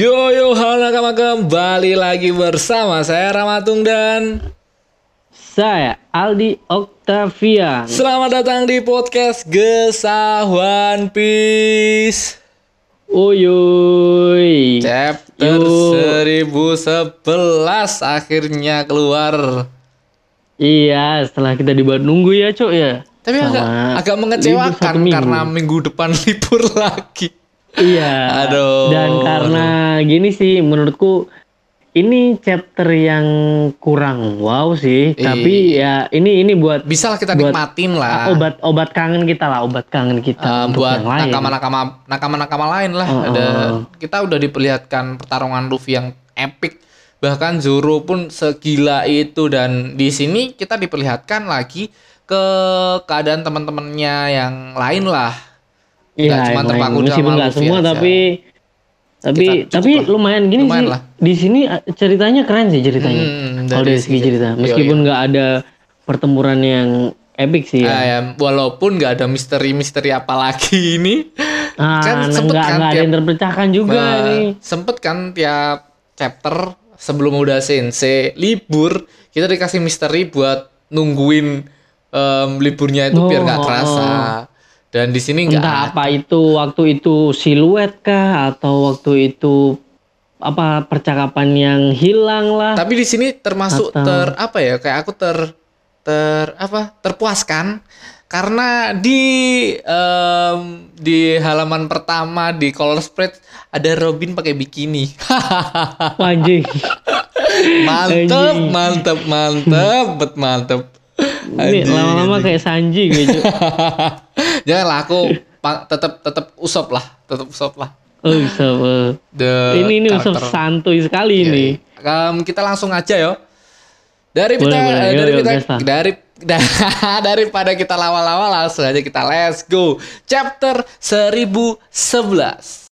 Yo yo halo nakama kembali lagi bersama saya Ramatung dan Saya Aldi Octavia. selamat datang di podcast Gesah One Piece Uyuy. chapter Yo. 1011 akhirnya keluar. Iya, setelah kita dibuat nunggu ya, Cuk ya. Tapi agak Sama agak mengecewakan karena minggu depan libur lagi. Iya. Aduh. Dan karena gini sih menurutku ini chapter yang kurang wow sih, tapi ya ini ini buat Bisa lah kita Buat- nikmatin lah. obat obat kangen kita lah, obat kangen kita untuk buat nakama-nakama nakama-nakama lain lah Oh, ada oh. kita udah diperlihatkan pertarungan Luffy yang epic bahkan Zoro pun segila itu dan di sini kita diperlihatkan lagi ke keadaan teman-temannya yang lain lah Iya, Nggak cuma terpaku meskipun nggak semua aja. tapi tapi tapi lah. lumayan gini Lumayan sih. lah. di sini uh, ceritanya keren sih ceritanya. Hmm, kalau dari segi cerita. Meskipun nggak ada pertempuran yang epic sih ya. Ah, ya, walaupun nggak ada misteri-misteri apa lagi ini. Ah kan nah, sempet kan ada tiap- yang terpecahkan juga Nah, nih sempet kan tiap chapter sebelum udah sensei libur kita dikasih misteri buat nungguin em, liburnya itu biar nggak Oh, kerasa dan di sini nggak entah ada. apa itu waktu itu siluet kah atau waktu itu apa percakapan yang hilang lah. Tapi di sini termasuk Atau- ter apa ya kayak aku ter ter apa terpuaskan. Karena di em, di halaman pertama di color spread ada Robin pakai bikini. Anjing. Mantep mantep mantep bet mantep. Ini lama-lama kayak Sanji gitu janganlah aku pa- tetap tetap usop lah tetap usop lah oh bisa eh. the ini ini karakter. santuy sekali ini Em, kita langsung aja yo dari Boleh, kita boleh. eh, dari yuk, kita lah. dari daripada kita lawal-lawal langsung aja kita let's go chapter 1011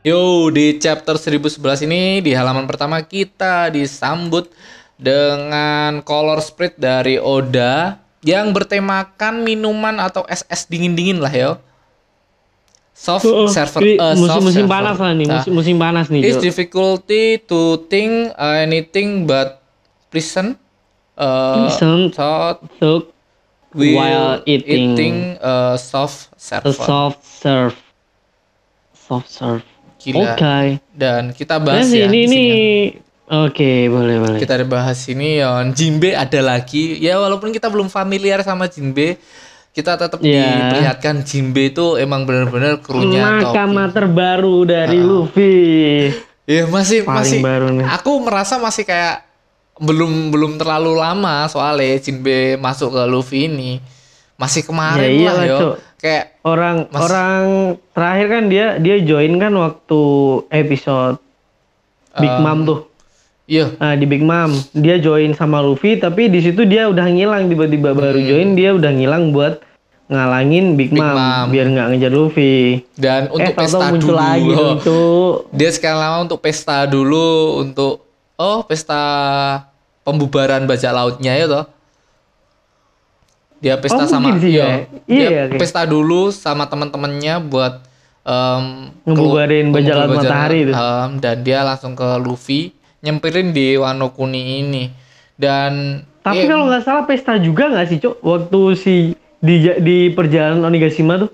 Yo, di chapter 1011 ini di halaman pertama kita disambut dengan color spread dari Oda yang bertemakan minuman atau es-es dingin-dingin lah yo. Soft oh. server, eh, musim, soft musim server. panas lah nih, Nah, musim, musim panas nih. It's difficulty to think anything but prison. Uh, Prison. thought will While eating. uh, soft a server. soft serve. Soft serve. Gila. Oke. Dan kita Nah, bahas sih, ya ini ini Oke, boleh boleh. Kita bahas ini ya Jinbe ada lagi. Ya walaupun kita belum familiar sama Jinbe, kita tetap Iya. diperlihatkan Jinbe itu emang benar-benar krunya. Nakama terbaru dari Ah. Luffy. Ya masih Paling masih baru nih. aku merasa masih kayak belum belum terlalu lama soalnya Jinbe masuk ke Luffy ini. Masih kemarin Ya lah iyalah, yo. Kayak Orang Mas- orang terakhir kan dia dia join kan waktu episode Big Eh, Mom tuh. Iya Nah, di Big Mom dia join sama Luffy tapi di situ dia udah ngilang tiba-tiba baru join dia udah ngilang buat ngalangin Big, Hmm. Big Mom, Mom. biar nggak ngejar Luffy. dan untuk eh, tahu-tahu pesta muncul dulu. lagi Cuk. Dia sekarang lama untuk pesta dulu untuk oh pesta pembubaran bajak lautnya ya toh. Dia pesta Oh, sama sih iya, ya. dia Iya, oke. pesta dulu sama teman-temannya buat em, Ngebubarin bajak laut matahari itu. em, dan dia langsung ke Luffy nyempirin di Wano Kuni ini. Dan Tapi eh, kalau nggak salah pesta juga nggak sih, Cuk? Waktu si di di perjalanan Onigashima tuh.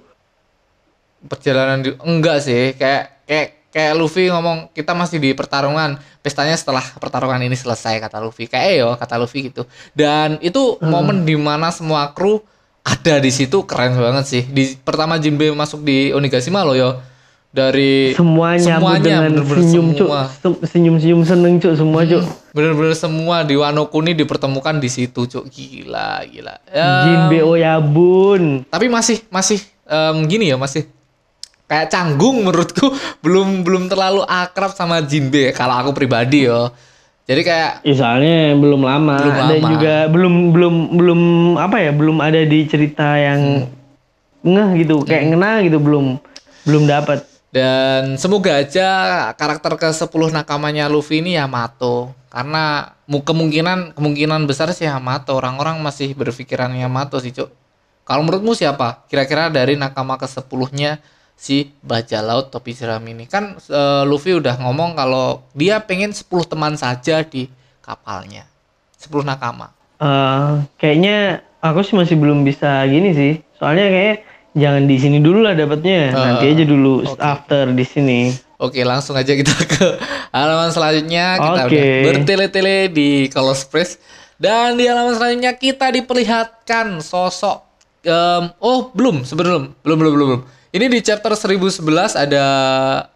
perjalanan di, enggak sih. Kayak kayak kayak Luffy ngomong kita masih di pertarungan. Pestanya setelah pertarungan ini selesai kata Luffy. Kayak "Eh, yo kata Luffy gitu. Dan itu momen di mana semua kru ada di situ keren banget sih. Di pertama Jinbe masuk di Onigashima loh yo dari Semua nyambut semuanya, dengan bener-bener senyum, Cuk. semua. Se- Senyum-senyum seneng, Cuk, semua, Cuk. bener-bener semua di Wano Kuni dipertemukan di situ cuk gila gila Ya, Jinbe Oyabun. tapi masih masih em, gini ya masih kayak canggung menurutku belum belum terlalu akrab sama Jinbe kalau aku pribadi yo jadi kayak Ya, soalnya belum lama. Belum Dan lama. juga belum belum belum apa ya? Belum ada di cerita yang Hmm. ngeh gitu, kayak ngena gitu belum belum dapat. Dan semoga aja karakter ke 10 nakamanya Luffy ini Yamato. Karena mu- kemungkinan kemungkinan besar sih Yamato. Orang-orang masih berpikiran Yamato sih cuk. Kalau menurutmu siapa? Kira-kira dari nakama ke sepuluhnya si bajak laut topi jeram ini? Kan eh, Luffy udah ngomong kalau dia pengen 10 teman saja di kapalnya. 10 nakama. Eh, kayaknya aku sih masih belum bisa gini sih. Soalnya kayak jangan di sini dulu lah dapatnya. Nanti aja dulu after di sini. Oke langsung aja kita ke halaman selanjutnya. Kita udah bertele-tele di Colors Press. Dan di halaman selanjutnya kita diperlihatkan sosok em, oh belum sebelum belum belum belum belum. Ini di chapter 1011 ada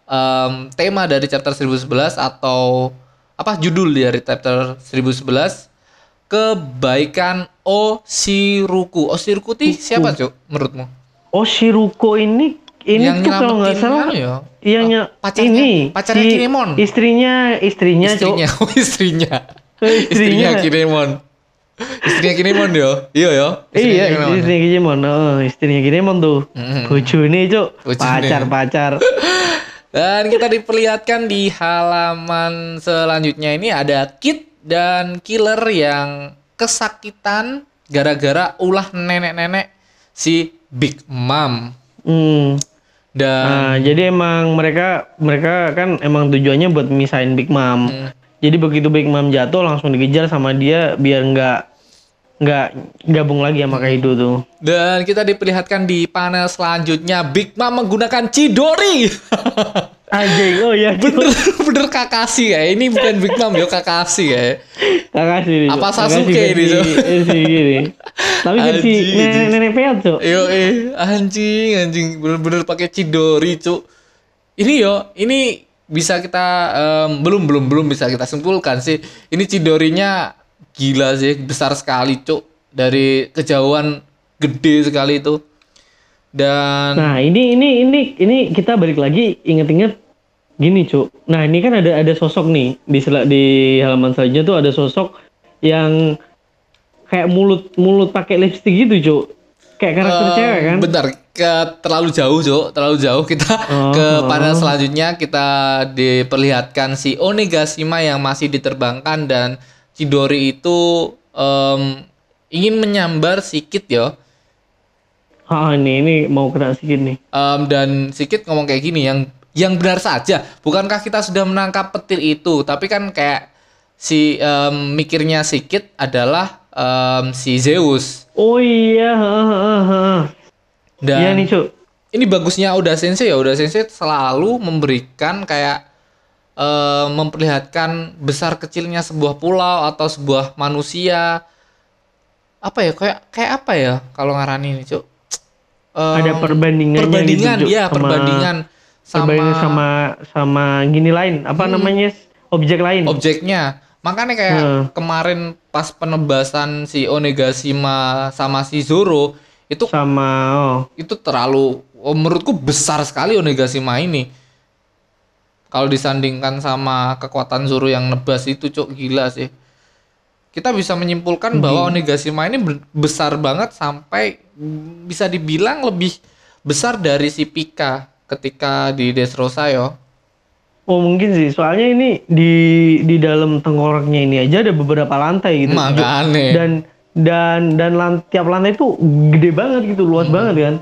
em, tema dari chapter 1011 atau apa judul dari chapter 1011 kebaikan Oshiruku Oshiruku ti siapa cuk menurutmu Oh Shiruko ini ini Yang tuh kalau nggak salah anu ya? yang Oh, ny- pacarnya- ini pacarnya si Kinemon. Istrinya istrinya, istrinya oh, istrinya Istrinya. istrinya Kinemon istrinya Kinemon yo iya yo Iya, istrinya Kinemon. Oh, istrinya Kinemon tuh. Bojone, Cok. Bojone. Pacar-pacar. dan kita diperlihatkan di halaman selanjutnya ini ada Kid dan Killer yang kesakitan gara-gara ulah nenek-nenek si Big Mom Hmm. dan Nah, jadi emang mereka mereka kan emang tujuannya buat misahin Big Mom. Hmm. Jadi begitu Big Mom jatuh langsung dikejar sama dia biar nggak nggak gabung lagi sama Kaido tuh. dan kita diperlihatkan di panel selanjutnya Big Mom menggunakan Chidori Anjing, oh iya, bener bener Kakashi ya ini bukan Big Mom yo Kakashi ya Kakashi. Apa. Sasuke ini, versi- versi gini. Tapi versi Anjing, nenek nenek peot, Cok. Yo eh anjing anjing bener-bener pakai Chidori cuk. Ini yo ini bisa kita em, belum belum belum bisa kita simpulkan sih. Ini Chidorinya gila sih besar sekali cuk dari kejauhan gede sekali itu. Dan Nah, ini ini ini ini kita balik lagi inget-inget gini, Cuk. Nah, ini kan ada ada sosok nih di sela- di halaman selanjutnya tuh ada sosok yang kayak mulut mulut pakai lipstick gitu, Cuk. Kayak karakter em, cewek kan? Bentar ke terlalu jauh cuk terlalu jauh kita Oh, ke oh. panel selanjutnya kita diperlihatkan si Onigashima yang masih diterbangkan dan Chidori itu em, ingin menyambar si Kid yo Ah, ini ini mau kena sedikit nih. Em, dan Sikit ngomong kayak gini yang yang benar saja. Bukankah kita sudah menangkap petir itu? Tapi kan kayak si em, mikirnya Sikit adalah em, si Zeus. Oh iya, dan Iya nih, Cuk. ini bagusnya Oda Sensei ya. Oda Sensei selalu memberikan kayak eh, memperlihatkan besar kecilnya sebuah pulau atau sebuah manusia. Apa ya? Kayak kayak apa ya kalau ngarani ini cuk Em, Ada perbandingannya perbandingan gitu, ya sama- perbandingan sama, Perbandingan sama sama gini lain, apa namanya? Objek lain. objeknya makanya kayak Hmm. kemarin pas penebasan si Onigashima sama si Zoro itu sama oh, itu terlalu oh, menurutku besar sekali Onigashima ini. Kalau disandingkan sama kekuatan Zoro yang nebas itu cok gila sih. Kita bisa menyimpulkan bahwa Onigashima ini be- besar banget sampai bisa dibilang lebih besar dari si Pika ketika di Dressrosa yo. Oh mungkin sih, soalnya ini di di dalam tengkoraknya ini aja ada beberapa lantai gitu. Makanya. Dan dan dan lan- tiap lantai itu gede banget gitu, luas Hmm. banget kan.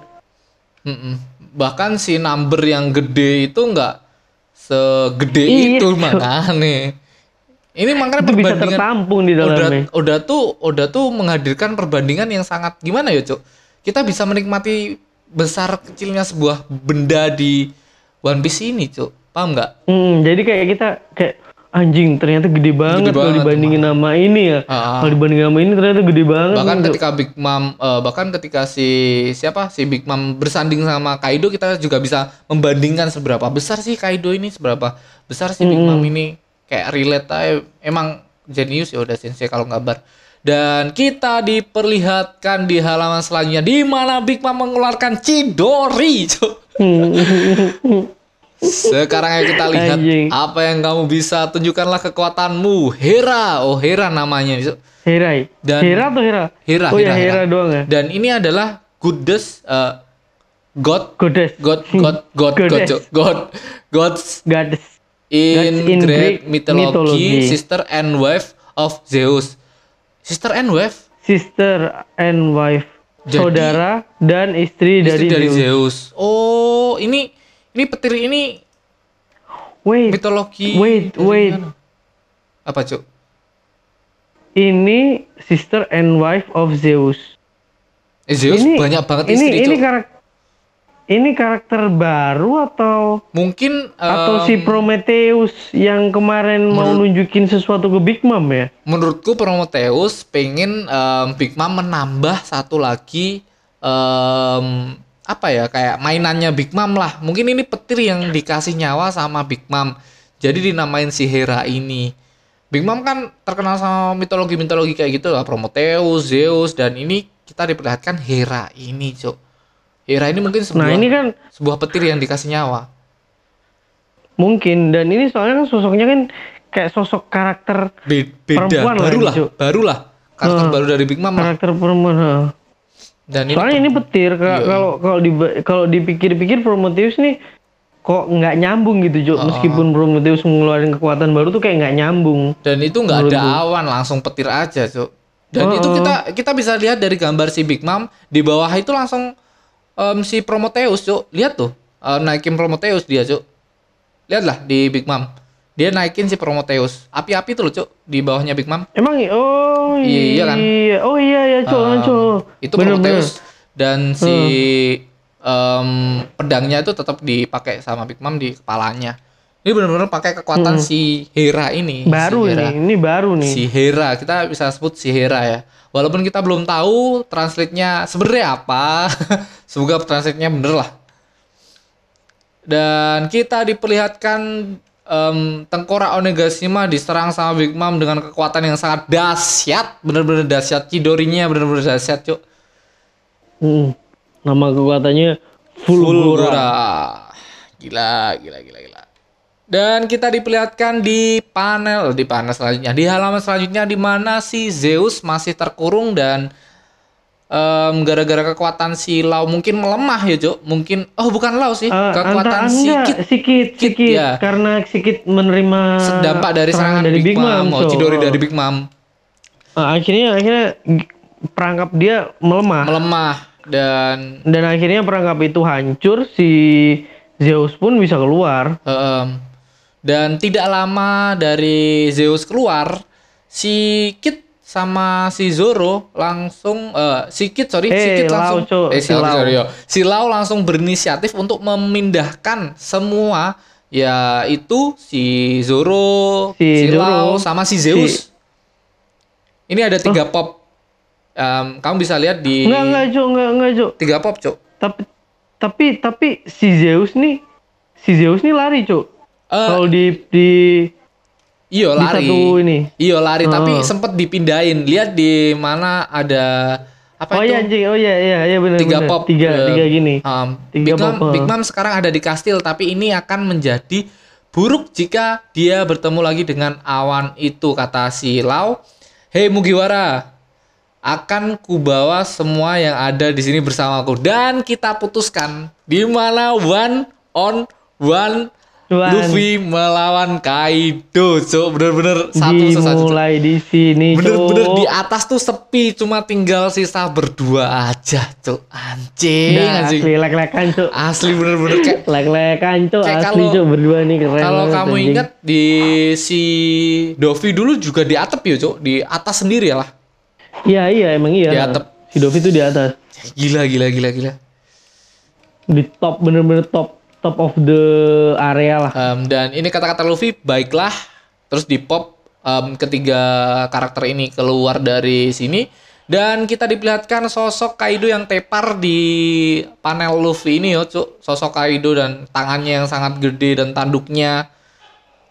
Mm-mm. Bahkan si number yang gede itu enggak segede Iya, itu makanya. Ini makanya Itu bisa perbandingan tertampung di dalamnya. Oda tuh Oda tuh menghadirkan perbandingan yang sangat gimana ya, Cuk? Kita bisa menikmati besar kecilnya sebuah benda di One Piece ini, Cuk. Paham nggak? Hmm, jadi kayak kita kayak anjing ternyata gede banget kalau banget, dibandingin sama ini ya. Ah. Kalau dibandingin sama ini ternyata gede banget. Bahkan Cuk. ketika Big Mom eh, bahkan ketika si siapa? Si Big Mom bersanding sama Kaido kita juga bisa membandingkan seberapa besar sih Kaido ini, seberapa besar sih Big Mom ini. Kayak relate aja emang jenius ya udah sensei kalau ngabar. Dan kita diperlihatkan di halaman selanjutnya di mana Big Mom mengeluarkan Chidori. Sekarang ayo kita lihat Anjing. apa yang kamu bisa tunjukkanlah kekuatanmu. Hera, oh Hera namanya. Cuk. Herai. Dan- Hera atau Hera? Hera, Oh ya Hera, Hera Hera. doang ya. Dan ini adalah goddess uh, God Goddess. God God God God. Cuk. God Gods Goddess. In, in Greek Greek mythology, mythology. sister and wife of Zeus. Sister and wife? Sister and wife Jadi- saudara dan istri, Istri dari, dari Zeus. Zeus. Oh, ini ini petir ini Wait, mitologi. wait, wait. mana? Apa, Cuk? ini sister and wife of Zeus. Eh, Zeus ini banyak banget ini, istri, ini Cuk. karakter ini karakter baru atau Mungkin atau em, si Prometheus yang kemarin mau nunjukin sesuatu ke Big Mom ya? menurutku Prometheus pengen em, Big Mom menambah satu lagi em, apa ya kayak mainannya Big Mom lah. Mungkin ini petir yang dikasih nyawa sama Big Mom. Jadi dinamain si Hera ini. Big Mom kan terkenal sama mitologi-mitologi kayak gitu lah, Prometheus, Zeus dan ini kita diperlihatkan Hera ini, Cuk. Hera ini mungkin sebuah Nah ini kan sebuah petir yang dikasih nyawa. mungkin dan ini soalnya kan sosoknya kan kayak sosok karakter Be- beda, Perempuan lah barulah, Cuk. barulah. Karakter Hmm. baru dari Big Mom lah. karakter perempuan. ha. Dan ini Soalnya ini petir Kak. Iya, kalau kalau di kalau dipikir-pikir Prometheus nih kok nggak nyambung gitu Cuk. Meskipun Prometheus ngeluarin kekuatan baru tuh kayak nggak nyambung. Dan itu nggak ada awan, langsung petir aja, Cuk. Dan Oh, itu kita kita bisa lihat dari gambar si Big Mom di bawah itu langsung em, si Prometheus, Cuk. Lihat tuh, eh, naikin Prometheus dia, Cuk. Lihatlah di Big Mom. Dia naikin si Prometheus. Api-api tuh loh, Cuk, di bawahnya Big Mom. Emang oh Iya, iya kan? Oh iya ya Cuk, Em, Cuk. itu Bener, Prometheus dan si em, pedangnya itu tetap dipakai sama Big Mom di kepalanya. Ini benar-benar pakai kekuatan si Hera ini. bener. Hmm. Baru si Hera. ini, ini baru nih. si Hera kita bisa sebut si Hera ya walaupun kita belum tahu translate-nya sebenarnya apa semoga translate-nya bener lah dan kita diperlihatkan em, tengkorak Onigashima diserang sama Big Mom dengan kekuatan yang sangat dahsyat bener-bener dahsyat Chidorinya bener-bener dahsyat cuk Hmm. Nama kekuatannya Fulgora. Gila, gila, gila, gila. Dan kita diperlihatkan di panel di panel selanjutnya, di halaman selanjutnya di mana si Zeus masih terkurung dan em, gara-gara kekuatan si Lau mungkin melemah ya, Cuk. Mungkin oh bukan Lau sih, Eh, kekuatan Sikit, Kit, Sikit. ya. Karena Sikit menerima dampak dari serangan, Big, Mom, oh, Cuk. Chidori dari Big Mom Ah, akhirnya akhirnya perangkap dia melemah. melemah dan Dan akhirnya perangkap itu hancur, si Zeus pun bisa keluar. Em, dan tidak lama dari Zeus keluar, si Kit sama si Zoro langsung eh, si Kit sorry si Eh, Kit Lau, langsung eh Si Lau. sorry, yo. si Lau langsung berinisiatif untuk memindahkan semua ya itu si Zoro, Si Zoro, Lau sama si Zeus. Ini ada tiga pop. Em, kamu bisa lihat di Enggak, enggak, Cuk, enggak, enggak, Cuk. tiga pop, Cuk. Tapi tapi tapi si Zeus nih si Zeus nih lari, Cuk. Eh, Kalau di di Iya di lari. satu ini. Iya lari tapi Oh. sempet dipindahin. Lihat di mana ada apa oh itu? iya anjing, oh iya iya iya benar tiga benar. pop. Tiga eh, tiga gini. um, Tiga Big Mom, pop, Big eh. Mom sekarang ada di kastil tapi ini akan menjadi buruk jika dia bertemu lagi dengan awan itu kata si Lau. Hei Mugiwara, akan kubawa semua yang ada di sini bersamaku dan kita putuskan di mana one on one One. Luffy melawan Kaido, cuk. Bener-bener satu. Dimulai di sini, Bener-bener di atas tuh sepi, cuma tinggal sisa berdua aja, cuk. Anjing, anjing. asli lek-lekan, Cuk. Asli bener-bener kayak Lek-lekan, Cuk. Kayak Asli, Cuk. Berdua nih keren kalau kamu anjing. ingat di si Dovi dulu juga di atap ya, cuk. Di atas sendiri ya lah. Iya, iya, emang iya. Di atap. Si Dovi tuh di atas. Gila, gila, gila, gila. Di top, bener-bener top top of the area lah. Em, dan ini kata-kata Luffy, baiklah. Terus di pop em, ketiga karakter ini keluar dari sini. Dan kita diperlihatkan sosok Kaido yang tepar di panel Luffy ini yo, cuk. Sosok Kaido dan tangannya yang sangat gede dan tanduknya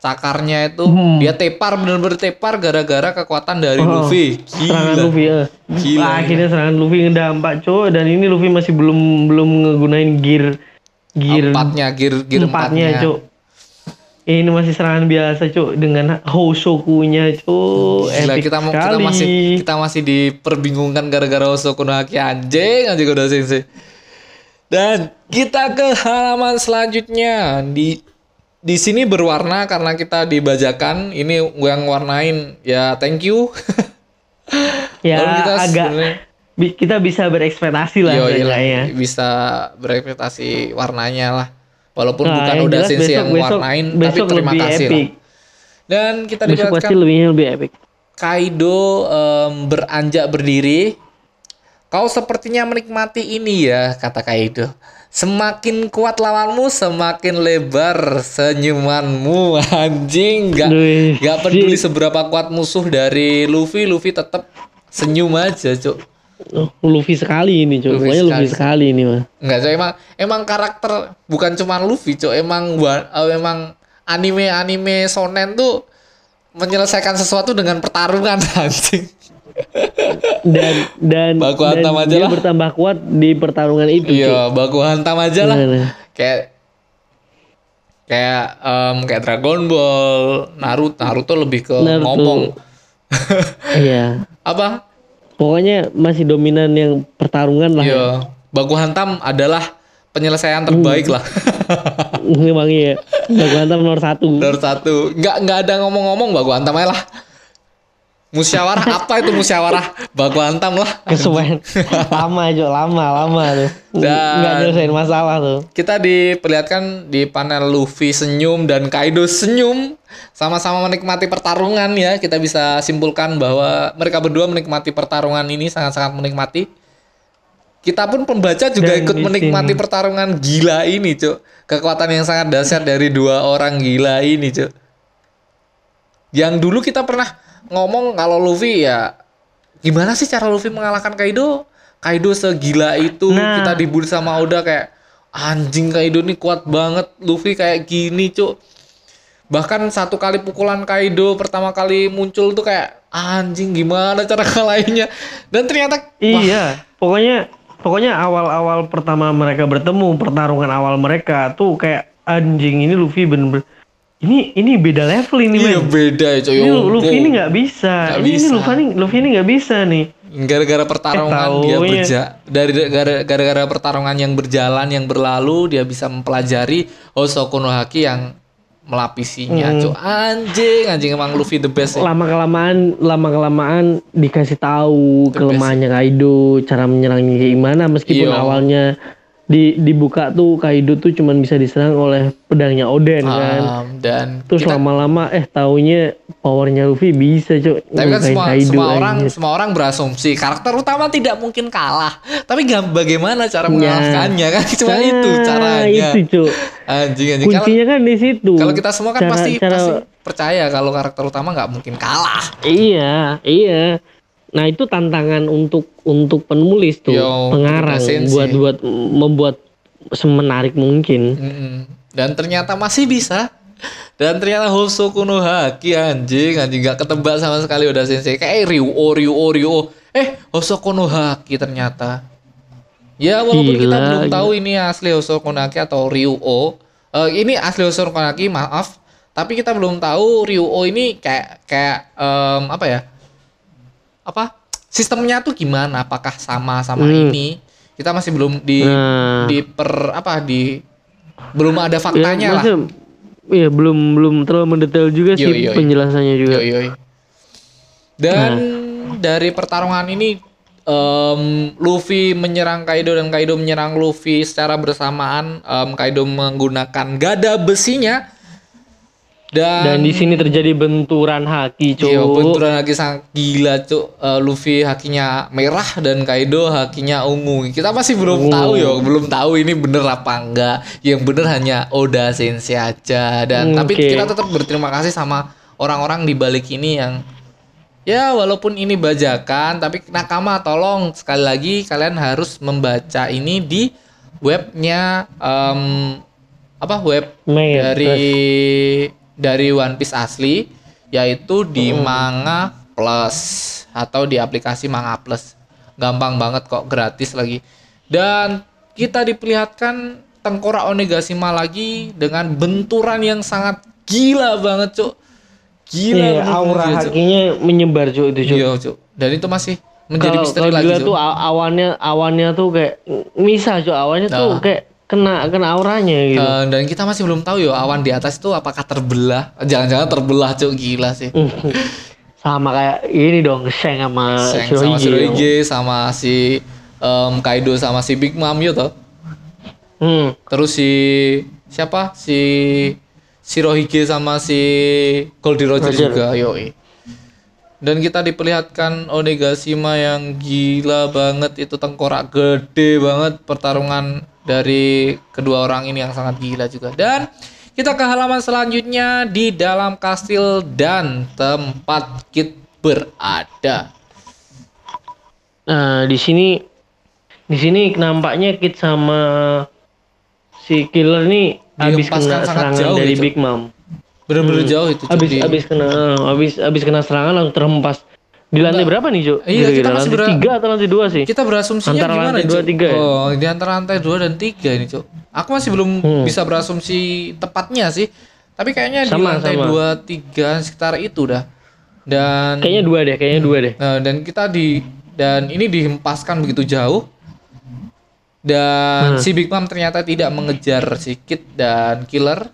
cakarnya itu Hmm. dia tepar bener-bener tepar gara-gara kekuatan dari Oh, Luffy. Serangan Gila. Luffy, ya. Gila, Akhirnya serangan Luffy ngedampak, Cuk. Dan ini Luffy masih belum belum ngegunain gear gear Empatnya, gear, gear empatnya, empatnya. Cuk. Ini masih serangan biasa, Cuk, dengan Hosokunya, Cuk. Gila, Epic kita mau kita sekali. masih kita masih diperbingungkan gara-gara Osoku no Haki anjing anjing udah sensei. Dan kita ke halaman selanjutnya di di sini berwarna karena kita dibajakan. Ini yang warnain ya thank you. Ya, Lalu kita agak bi- kita bisa berekspektasi lah Yo, iya bisa berekspektasi warnanya lah. Walaupun Nah, bukan udah jelas besok- yang besok- warnain, tapi besok terima lebih kasih epic. lah. Dan kita Besok pasti lebih lebih epic. Kaido em, beranjak berdiri. Kau sepertinya menikmati ini ya, kata Kaido. Semakin kuat lawanmu, semakin lebar senyumanmu. Anjing, Wih, nggak peduli seberapa kuat musuh dari Luffy, Luffy tetap senyum aja, cuk. Oh, Luffy sekali ini, Cuk. Luffy Pokoknya Luffy sekali. sekali ini, mah. Enggak, Cuk. Emang emang karakter bukan cuma Luffy, cuk. Emang eh, emang anime-anime shonen tuh menyelesaikan sesuatu dengan pertarungan anjing. Dan dan, Baku dan hantam aja dia lah. bertambah kuat di pertarungan itu. Iya, baku hantam aja lah. Nah, Kayak kayak em, kayak Dragon Ball, Naruto, Naruto lebih ke Naruto. ngomong. Iya. Apa? Pokoknya masih dominan yang pertarungan lah. Iya, baku hantam adalah penyelesaian terbaik lah. Memang iya. Baku hantam nomor satu. Nomor satu, nggak nggak ada ngomong-ngomong baku hantam aja lah. Musyawarah apa itu musyawarah? Baku hantam lah. Kesuwen. lama, Cuk. Lama, lama tuh. Dan- Nggak nyelesain masalah tuh. Kita diperlihatkan di panel Luffy senyum dan Kaido senyum sama-sama menikmati pertarungan ya. Kita bisa simpulkan bahwa mereka berdua menikmati pertarungan ini sangat-sangat menikmati. Kita pun pembaca juga Dan ikut menikmati sini- pertarungan gila ini, Cuk. Kekuatan yang sangat dahsyat dari dua orang gila ini, Cuk. Yang dulu kita pernah ngomong kalau Luffy ya gimana sih cara Luffy mengalahkan Kaido? Kaido segila itu Nah. kita dibully sama Oda kayak anjing Kaido nih kuat banget, Luffy kayak gini, Cuk. Bahkan satu kali pukulan Kaido pertama kali muncul tuh kayak anjing gimana cara kalahinnya. Dan ternyata wah, Iya. Pokoknya pokoknya awal-awal pertama mereka bertemu, pertarungan awal mereka tuh kayak anjing ini Luffy bener-bener ini ini beda level ini iya men. beda ya. Ini Ya Luffy ampun. ini nggak bisa. Nggak ini, ini bisa. Luffy ini Luffy ini nggak bisa nih. gara-gara pertarungan Eh, dia taunya. berja dari gara- gara-gara pertarungan yang berjalan yang berlalu dia bisa mempelajari Hosoku no Haki yang melapisinya Hmm. Cuk. anjing anjing emang Luffy the best ya. Lama kelamaan lama kelamaan dikasih tahu kelemahannya Kaido, cara menyerangnya gimana meskipun Iya. awalnya di dibuka tuh Kaido tuh cuman bisa diserang oleh pedangnya Oden kan. Um, dan Terus kita- lama-lama eh taunya powernya Luffy bisa cok tapi kan semua Kaido, semua orang anjir. semua orang berasumsi karakter utama tidak mungkin kalah. Tapi gak, bagaimana cara Ya. mengalahkannya kan? Cuma Nah, itu caranya. itu cok. Anjing anjing. Kuncinya kan di situ. kalau kita semua kan Cara- pasti cara- pasti percaya kalau karakter utama nggak mungkin kalah. Iya iya nah itu tantangan untuk untuk penulis tuh Yo, pengarang buat buat membuat semenarik mungkin Mm-mm. Dan ternyata masih bisa. Dan ternyata Hosoku no Haki anjing, anjing gak ketebak sama sekali udah sensei. Kayak eh, Ryuo, Ryuo, Ryuo. Eh, Hosoku no Haki ternyata. Ya walaupun kita Gila, belum gila. tahu ini asli Hosoku no Haki atau Ryuo. Eh, ini asli Hosoku no Haki, maaf. Tapi kita belum tahu Ryuo ini kayak kayak em, apa ya? Apa? Sistemnya tuh gimana? Apakah sama sama Hmm. ini? Kita masih belum di nah di per apa di belum ada faktanya ya, lah. Iya belum belum terlalu mendetail juga Yo, sih yo, yo. penjelasannya juga. Yoi, yoi. Dan Nah. dari pertarungan ini em, Luffy menyerang Kaido dan Kaido menyerang Luffy secara bersamaan. Em, Kaido menggunakan gada besinya dan, Dan di sini terjadi benturan haki, cuk. Iya, benturan lagi sangat gila, Cuk. Eh, Luffy hakinya merah dan Kaido hakinya ungu. Kita masih belum Ungu. tahu ya, belum tahu ini bener apa enggak. Yang bener hanya Oda Sensei aja dan tapi Oke. kita tetap berterima kasih sama orang-orang di balik ini yang ya walaupun ini bajakan tapi nakama tolong sekali lagi kalian harus membaca ini di webnya em, apa web Mei, dari dari One Piece asli yaitu di Hmm. Manga Plus atau di aplikasi Manga Plus. Gampang banget kok gratis lagi. Dan kita diperlihatkan tengkorak Onigashima lagi dengan benturan yang sangat gila banget, Cuk. Gila Iya, bener-bener aura Cuk. hakinya menyebar, cuk itu, cuk. Iya, Cuk. Dan itu masih menjadi Kalau misteri kalau lagi, Cuk. tuh awannya awannya tuh kayak misah, cuk. Awannya tuh Nah. kayak kena kena auranya gitu. Eh, dan kita masih belum tahu ya awan di atas itu apakah terbelah. Jangan-jangan terbelah, Cuk. Gila sih. sama kayak ini dong Shang sama Shang sama Shirohige. Shirohige sama si em, Kaido sama si Big Mom gitu. Hmm. Terus si siapa? Si Shirohige sama si Goldie Roger, Roger. juga, yoi. Dan kita diperlihatkan Onigashima yang gila banget itu tengkorak gede banget pertarungan dari kedua orang ini yang sangat gila juga. Dan kita ke halaman selanjutnya di dalam kastil dan tempat Kit berada. Nah, di sini di sini nampaknya Kid sama si Killer nih habis kena serangan jauh dari itu. Big Mom. Bener-bener jauh itu. Habis habis kena habis habis kena serangan langsung terhempas. Di lantai berapa nih, Cuk? Iya, kita masih lantai ber- tiga atau lantai dua sih? Kita berasumsinya Antara gimana lantai dua, tiga ya? Oh, di antara lantai 2 dan 3 ini, Cuk. Aku masih belum Hmm. bisa berasumsi tepatnya sih. Tapi kayaknya di Sama, lantai sama. 2 3 sekitar itu dah. Dan Kayaknya dua deh, kayaknya dua deh. Nah, dan kita di dan ini dihempaskan begitu jauh. Dan Hmm. si Big Mom ternyata tidak mengejar si Kid dan Killer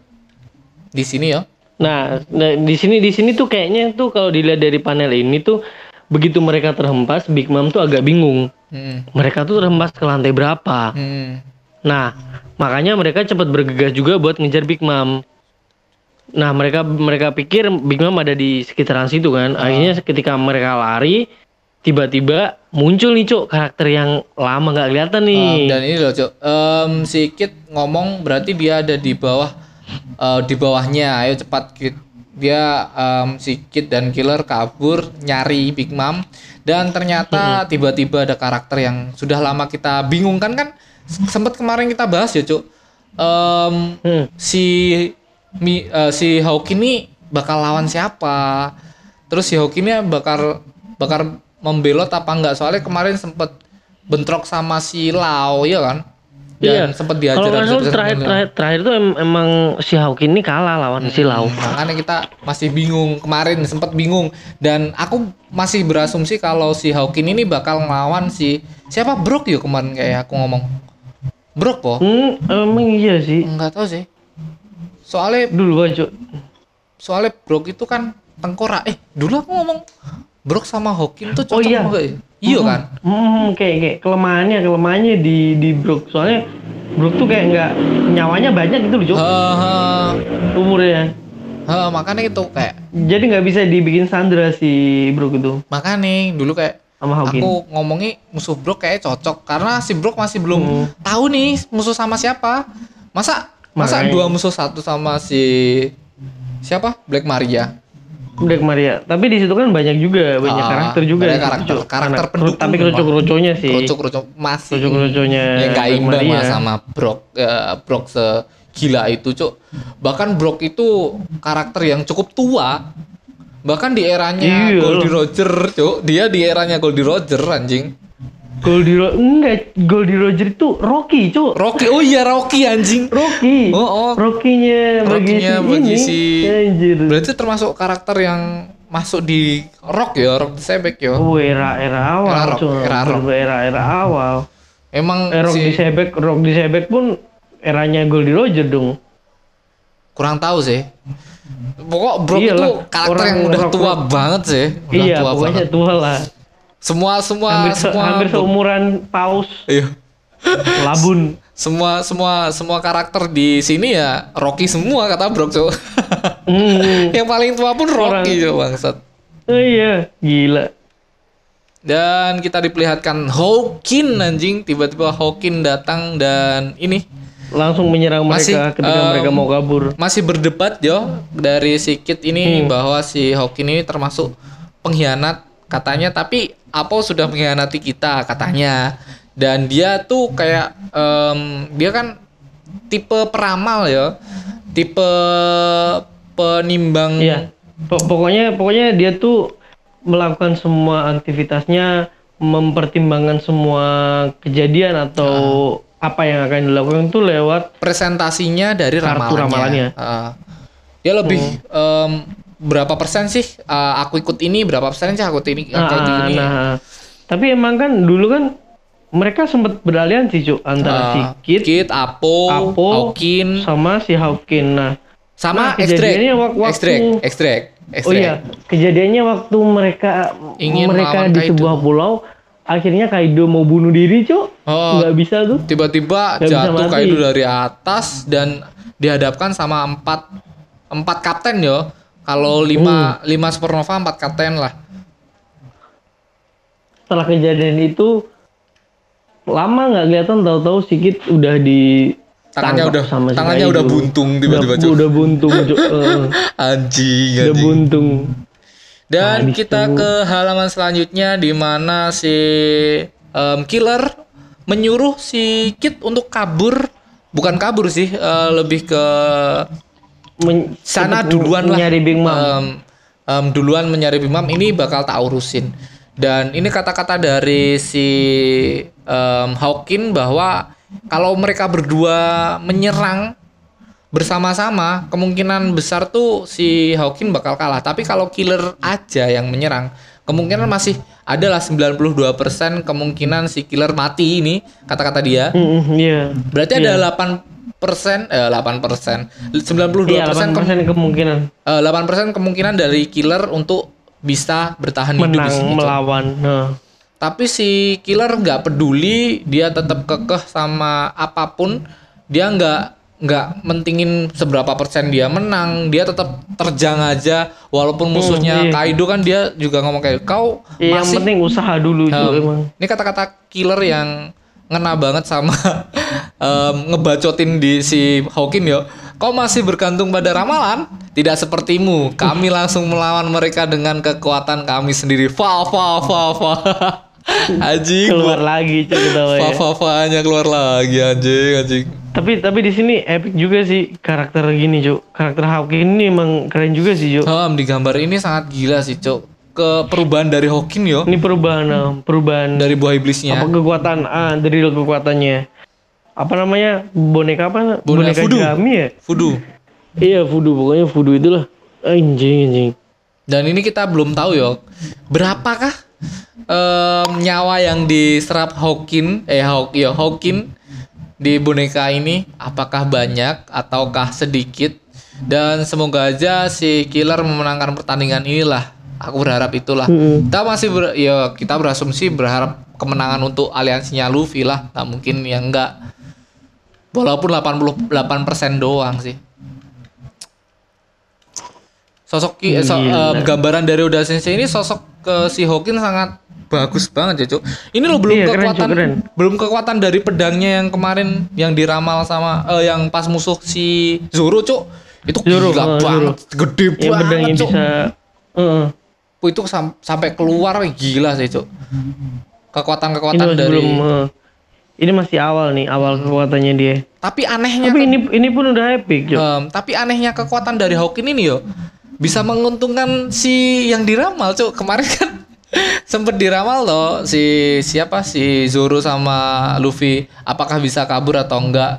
di sini ya. Nah, nah, di sini di sini tuh kayaknya tuh kalau dilihat dari panel ini tuh begitu mereka terhempas, Big Mom tuh agak bingung. Hmm. Mereka tuh terhempas ke lantai berapa? Hmm. Nah, makanya mereka cepat bergegas juga buat ngejar Big Mom. Nah, mereka mereka pikir Big Mom ada di sekitaran situ kan. Akhirnya ketika mereka lari, tiba-tiba muncul nih cuk karakter yang lama nggak kelihatan nih. Um, dan ini loh, Cok. Em, si Kid ngomong berarti dia ada di bawah eh, di bawahnya. Ayo cepat. Dia em, si Kid dan Killer kabur nyari Big Mom dan ternyata tiba-tiba ada karakter yang sudah lama kita bingungkan kan sempat kemarin kita bahas ya, Cuk. Hmm. si Mi, eh, si Hawk ini bakal lawan siapa? Terus si Hawk ini bakal bakal membelot apa enggak? Soalnya kemarin sempet bentrok sama si Lau ya kan? Dan sempet diajar Iya. Kalau nggak salah habis-habisan terakhir, terakhir terakhir tuh em- emang si Hawk ini kalah lawan si Lau. Makanya kita masih bingung kemarin sempet bingung dan aku masih berasumsi kalau si Hawkin ini bakal ngelawan si siapa Brook ya kemarin kayak aku ngomong. Brook po? Hmm, emang iya sih. Enggak tahu sih. Soalnya Dulu kan cuk. soalnya Brook itu kan tengkorak. Eh, dulu aku ngomong Brook sama Hawkin tuh Oh, cocok iya. apa enggak ya? Iya kan? Hmm, kayak kayak kelemahannya kelemahannya di di Brook. Soalnya Brook tuh kayak nggak nyawanya banyak gitu loh cuk. Heeh. Umurnya. Heeh, makanya itu kayak Jadi nggak bisa dibikin Sandra si Brook itu makanya dulu kayak sama aku ngomongnya musuh Brook kayak cocok karena si Brook masih belum Hmm. tahu nih musuh sama siapa. Masa masa Makanya. dua musuh satu sama si siapa? Black Maria. Black Maria. Tapi di situ kan banyak juga, banyak Ah, karakter juga. banyak situ, karakter. Karakter Anak- pendukung Tapi kerucuk-kerucuknya sih. Kerucuk-kerucuk masih Kerucuk-kerucuknya ya Black imbang lah sama Brock eh, Brock segila itu cuk bahkan Brock itu karakter yang cukup tua bahkan di eranya Iya. Goldie Roger cuk dia di eranya Goldie Roger anjing Goldie Ro enggak, Goldie Roger itu Rocky, Cuk. Rocky oh iya Rocky anjing Rocky. oh, oh. Rocky-nya bagi Rocky-nya si bagi ini. si- Anjir. berarti termasuk karakter yang masuk di rock ya rock sebek ya Oh, era era awal, Era rock, era rock. Era era awal. emang Eh, rock si di Sebek, rock di Sebek pun eranya Goldie Roger dong. kurang tahu sih pokok Brock Iyalah, itu karakter orang yang udah rock- tua banget sih udah iya, tua pokoknya banget. tua lah. Semua semua Hampir, se- semua hampir seumuran Paus iya Labun. semua semua semua karakter di sini ya Rocky semua kata Brock cok Hmm. yang paling tua pun Rocky cok bangsat Oh iya, gila. dan kita diperlihatkan Hawkin anjing tiba-tiba Hawkin datang dan ini Langsung menyerang Masih, mereka ketika em, mereka mau kabur. masih berdebat jo dari si Kid ini Hmm. bahwa si Hawkin ini termasuk pengkhianat katanya tapi Apo sudah mengkhianati kita katanya dan dia tuh kayak em, dia kan tipe peramal ya tipe penimbang Iya. Po- pokoknya pokoknya dia tuh melakukan semua aktivitasnya mempertimbangkan semua kejadian atau Ah. apa yang akan dilakukan tuh lewat presentasinya dari Kartu ramalannya. ramalannya. Heeh. dia lebih em, berapa persen sih eh, aku ikut ini berapa persen sih aku ikut ini aku ikut nah, ini nah. tapi emang kan dulu kan mereka sempat beraliansi cu antara Eh, si Kid Kid, Apo, Apo, Hawkin, sama si Hawkin. Nah, Sama Nah, ekstrak, kejadiannya wak- waktu- ekstrak, ekstrak, ekstrak. Oh iya, kejadiannya waktu mereka Ingin mereka di Kaido. sebuah pulau, akhirnya Kaido mau bunuh diri, Cuk. Oh. Nggak bisa tuh. tiba-tiba jatuh. Kaido dari atas dan dihadapkan sama empat empat kapten yo. Kalau Hmm. lima lima supernova empat kapten lah. Setelah kejadian itu lama nggak kelihatan tahu-tahu sikit udah di Tangannya udah sama tangannya udah buntung tiba-tiba udah, udah buntung. Eh, Anjing, udah anjing. buntung Dan Habis kita itu- ke halaman selanjutnya di mana si em, killer menyuruh si Kid untuk kabur. Bukan kabur sih, eh, lebih ke Men- sana duluan lah. nyari Big Mom Em, em, duluan mencari Big Mom ini bakal tak urusin. Dan ini kata-kata dari si em, Hawkin bahwa kalau mereka berdua menyerang bersama-sama kemungkinan besar tuh si Hawkin bakal kalah. Tapi kalau killer aja yang menyerang kemungkinan masih adalah 92% kemungkinan si killer mati ini kata-kata dia. Mm, mm, iya Berarti ada 8 persen, eh 8 persen, 92 iya persen, 8% kemungkinan 8 persen kemungkinan dari killer untuk bisa bertahan hidup di menang sini. Melawan nah. Tapi si killer nggak peduli, dia tetap kekeh sama apa pun, dia nggak nggak mentingin seberapa persen dia menang, dia tetap terjang aja, walaupun musuhnya iya. Kaido kan dia juga ngomong kayak kau Iya, yang masih penting usaha dulu Cuk, Em, emang ini kata-kata killer yang ngena banget sama em, ngebacotin di si Hawkin yo. Kau masih bergantung pada ramalan? Tidak sepertimu. Kami langsung melawan mereka dengan kekuatan kami sendiri. Fa fa fa fa. Anjing. keluar lagi Cuk, ketawa Fa ya. fa fa nya keluar lagi anjing anjing. Tapi tapi di sini epic juga sih karakter gini, Cuk. Karakter Hawking ini emang keren juga sih, Cuk. Em, di gambar ini sangat gila sih, Cok. Ke perubahan dari Hawkin yo, Ini perubahan eh, perubahan dari buah iblisnya. apa kekuatan ah dari kekuatannya. Apa namanya? Boneka apa? Boneka voodoo. Jerami ya? Voodoo. Iya, voodoo pokoknya voodoo itulah. Anjing, anjing. Dan ini kita belum tahu yo berapakah em, nyawa yang diserap Hawkin eh Hawk ya Hawkin di boneka ini apakah banyak ataukah sedikit dan semoga aja si killer memenangkan pertandingan inilah aku berharap itulah Mm-mm. kita masih ber, ya kita berasumsi berharap kemenangan untuk aliansinya Luffy lah nggak mungkin yang enggak walaupun 88% doang sih sosok ki- eh, so- Gila. gambaran dari Oda Sensei ini sosok ke si Hawkin sangat bagus banget ya cuk ini lo belum Iya, keren, Cuk, kekuatan keren. belum kekuatan dari pedangnya yang kemarin yang diramal sama eh, yang pas musuh si Zoro cuk itu Zoro, gila eh, banget gede Yang banget cuk bisa Heeh. Itu sam- sampai keluar wih, gila sih cuk ini kekuatan-kekuatan dari belum eh, ini masih awal nih, awal kekuatannya dia. tapi anehnya Tapi ini ini pun udah epic, Cuk. Em, tapi anehnya kekuatan dari Hawkin ini yo bisa menguntungkan si yang diramal cuk kemarin kan sempet diramal loh si siapa si Zoro sama Luffy apakah bisa kabur atau enggak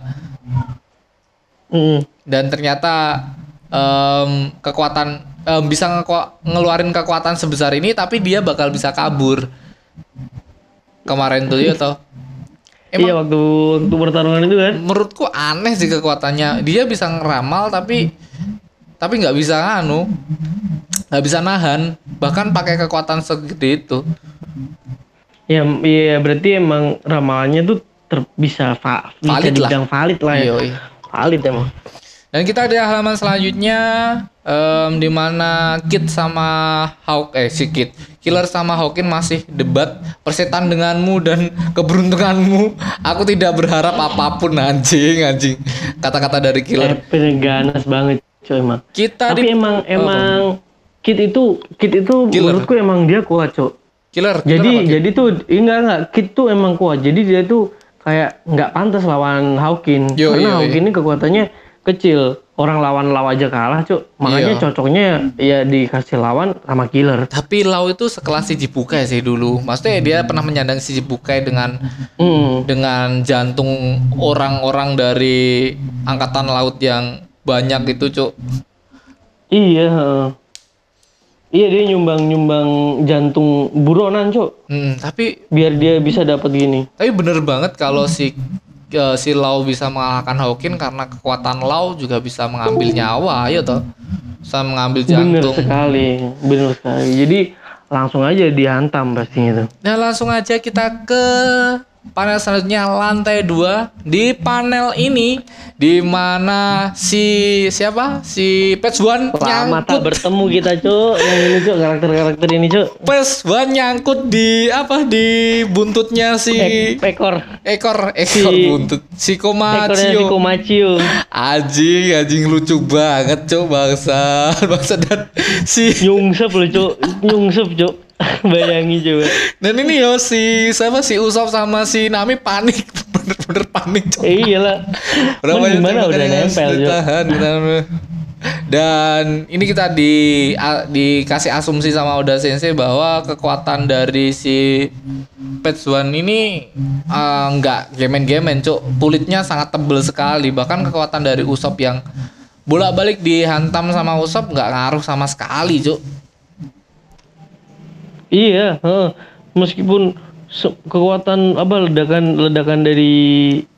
Mm-mm. dan ternyata em, kekuatan em, bisa ngeluarin kekuatan sebesar ini tapi dia bakal bisa kabur kemarin tuh ya toh emang Iya waktu waktu pertarungan itu kan. menurutku aneh sih kekuatannya dia bisa ngeramal tapi tapi nggak bisa anu nggak bisa nahan bahkan pakai kekuatan segede itu Ya, iya berarti emang ramalannya tuh ter, bisa bisa Valid lah. dibilang valid lah ya. Yoi. Valid emang. dan kita ada halaman selanjutnya em, di mana Kid sama Hawk eh si Kid Killer sama Hawkin masih debat persetan denganmu dan keberuntunganmu aku tidak berharap apa pun anjing anjing kata-kata dari Killer Epic ganas banget coy emang. kita Tapi di emang emang Kit itu Kit itu Killer. menurutku emang dia kuat cok. Killer, Killer Jadi jadi tuh enggak enggak Kit tuh emang kuat. Jadi dia tuh kayak nggak pantas lawan Hawkin Yo, karena yo, yo. Hawkin ini kekuatannya kecil. Orang lawan lawan aja kalah cok. Makanya Iya. cocoknya ya dikasih lawan sama Killer. Tapi Lau itu sekelas si Jibukai sih dulu. Maksudnya dia pernah menyandang si Jibukai dengan Hmm. dengan jantung orang-orang dari angkatan laut yang banyak itu, Cuk. Iya. heeh. Iya dia nyumbang nyumbang jantung buronan cok. Hmm, tapi Biar dia bisa dapat gini. tapi bener banget kalau si eh, si Lau bisa mengalahkan Hawkin karena kekuatan Lau juga bisa mengambil nyawa, ayo toh. Bisa mengambil Bener jantung. sekali, bener sekali. Jadi langsung aja dihantam pastinya tuh. Nah langsung aja kita ke panel selanjutnya lantai 2 di panel ini di mana si siapa? Si Patch One Lama tak nyangkut. bertemu kita cuk, yang ini cuk karakter-karakter ini cuk. Patch One nyangkut di apa? Di buntutnya si Ek- ekor, ekor ekor Si- buntut. Si ekornya si Komacio Komacio. anjing anjing lucu banget cok bangsa bangsa dan si Nyungsep loh cuk, nyungsep cuk. Bayangi coba. dan ini yo si siapa? Si Usop sama si Nami panik. Bener-bener panik cok. Eh, iyalah. Berapa gimana udah nempel ditahan, dan ini kita di a- dikasih asumsi sama Oda Sensei bahwa kekuatan dari si Pets One ini eh, nggak gemen-gemen cuk kulitnya sangat tebel sekali. Bahkan kekuatan dari Usop yang bolak-balik dihantam sama Usop nggak ngaruh sama sekali cuk Iya, heeh. meskipun kekuatan apa ledakan ledakan dari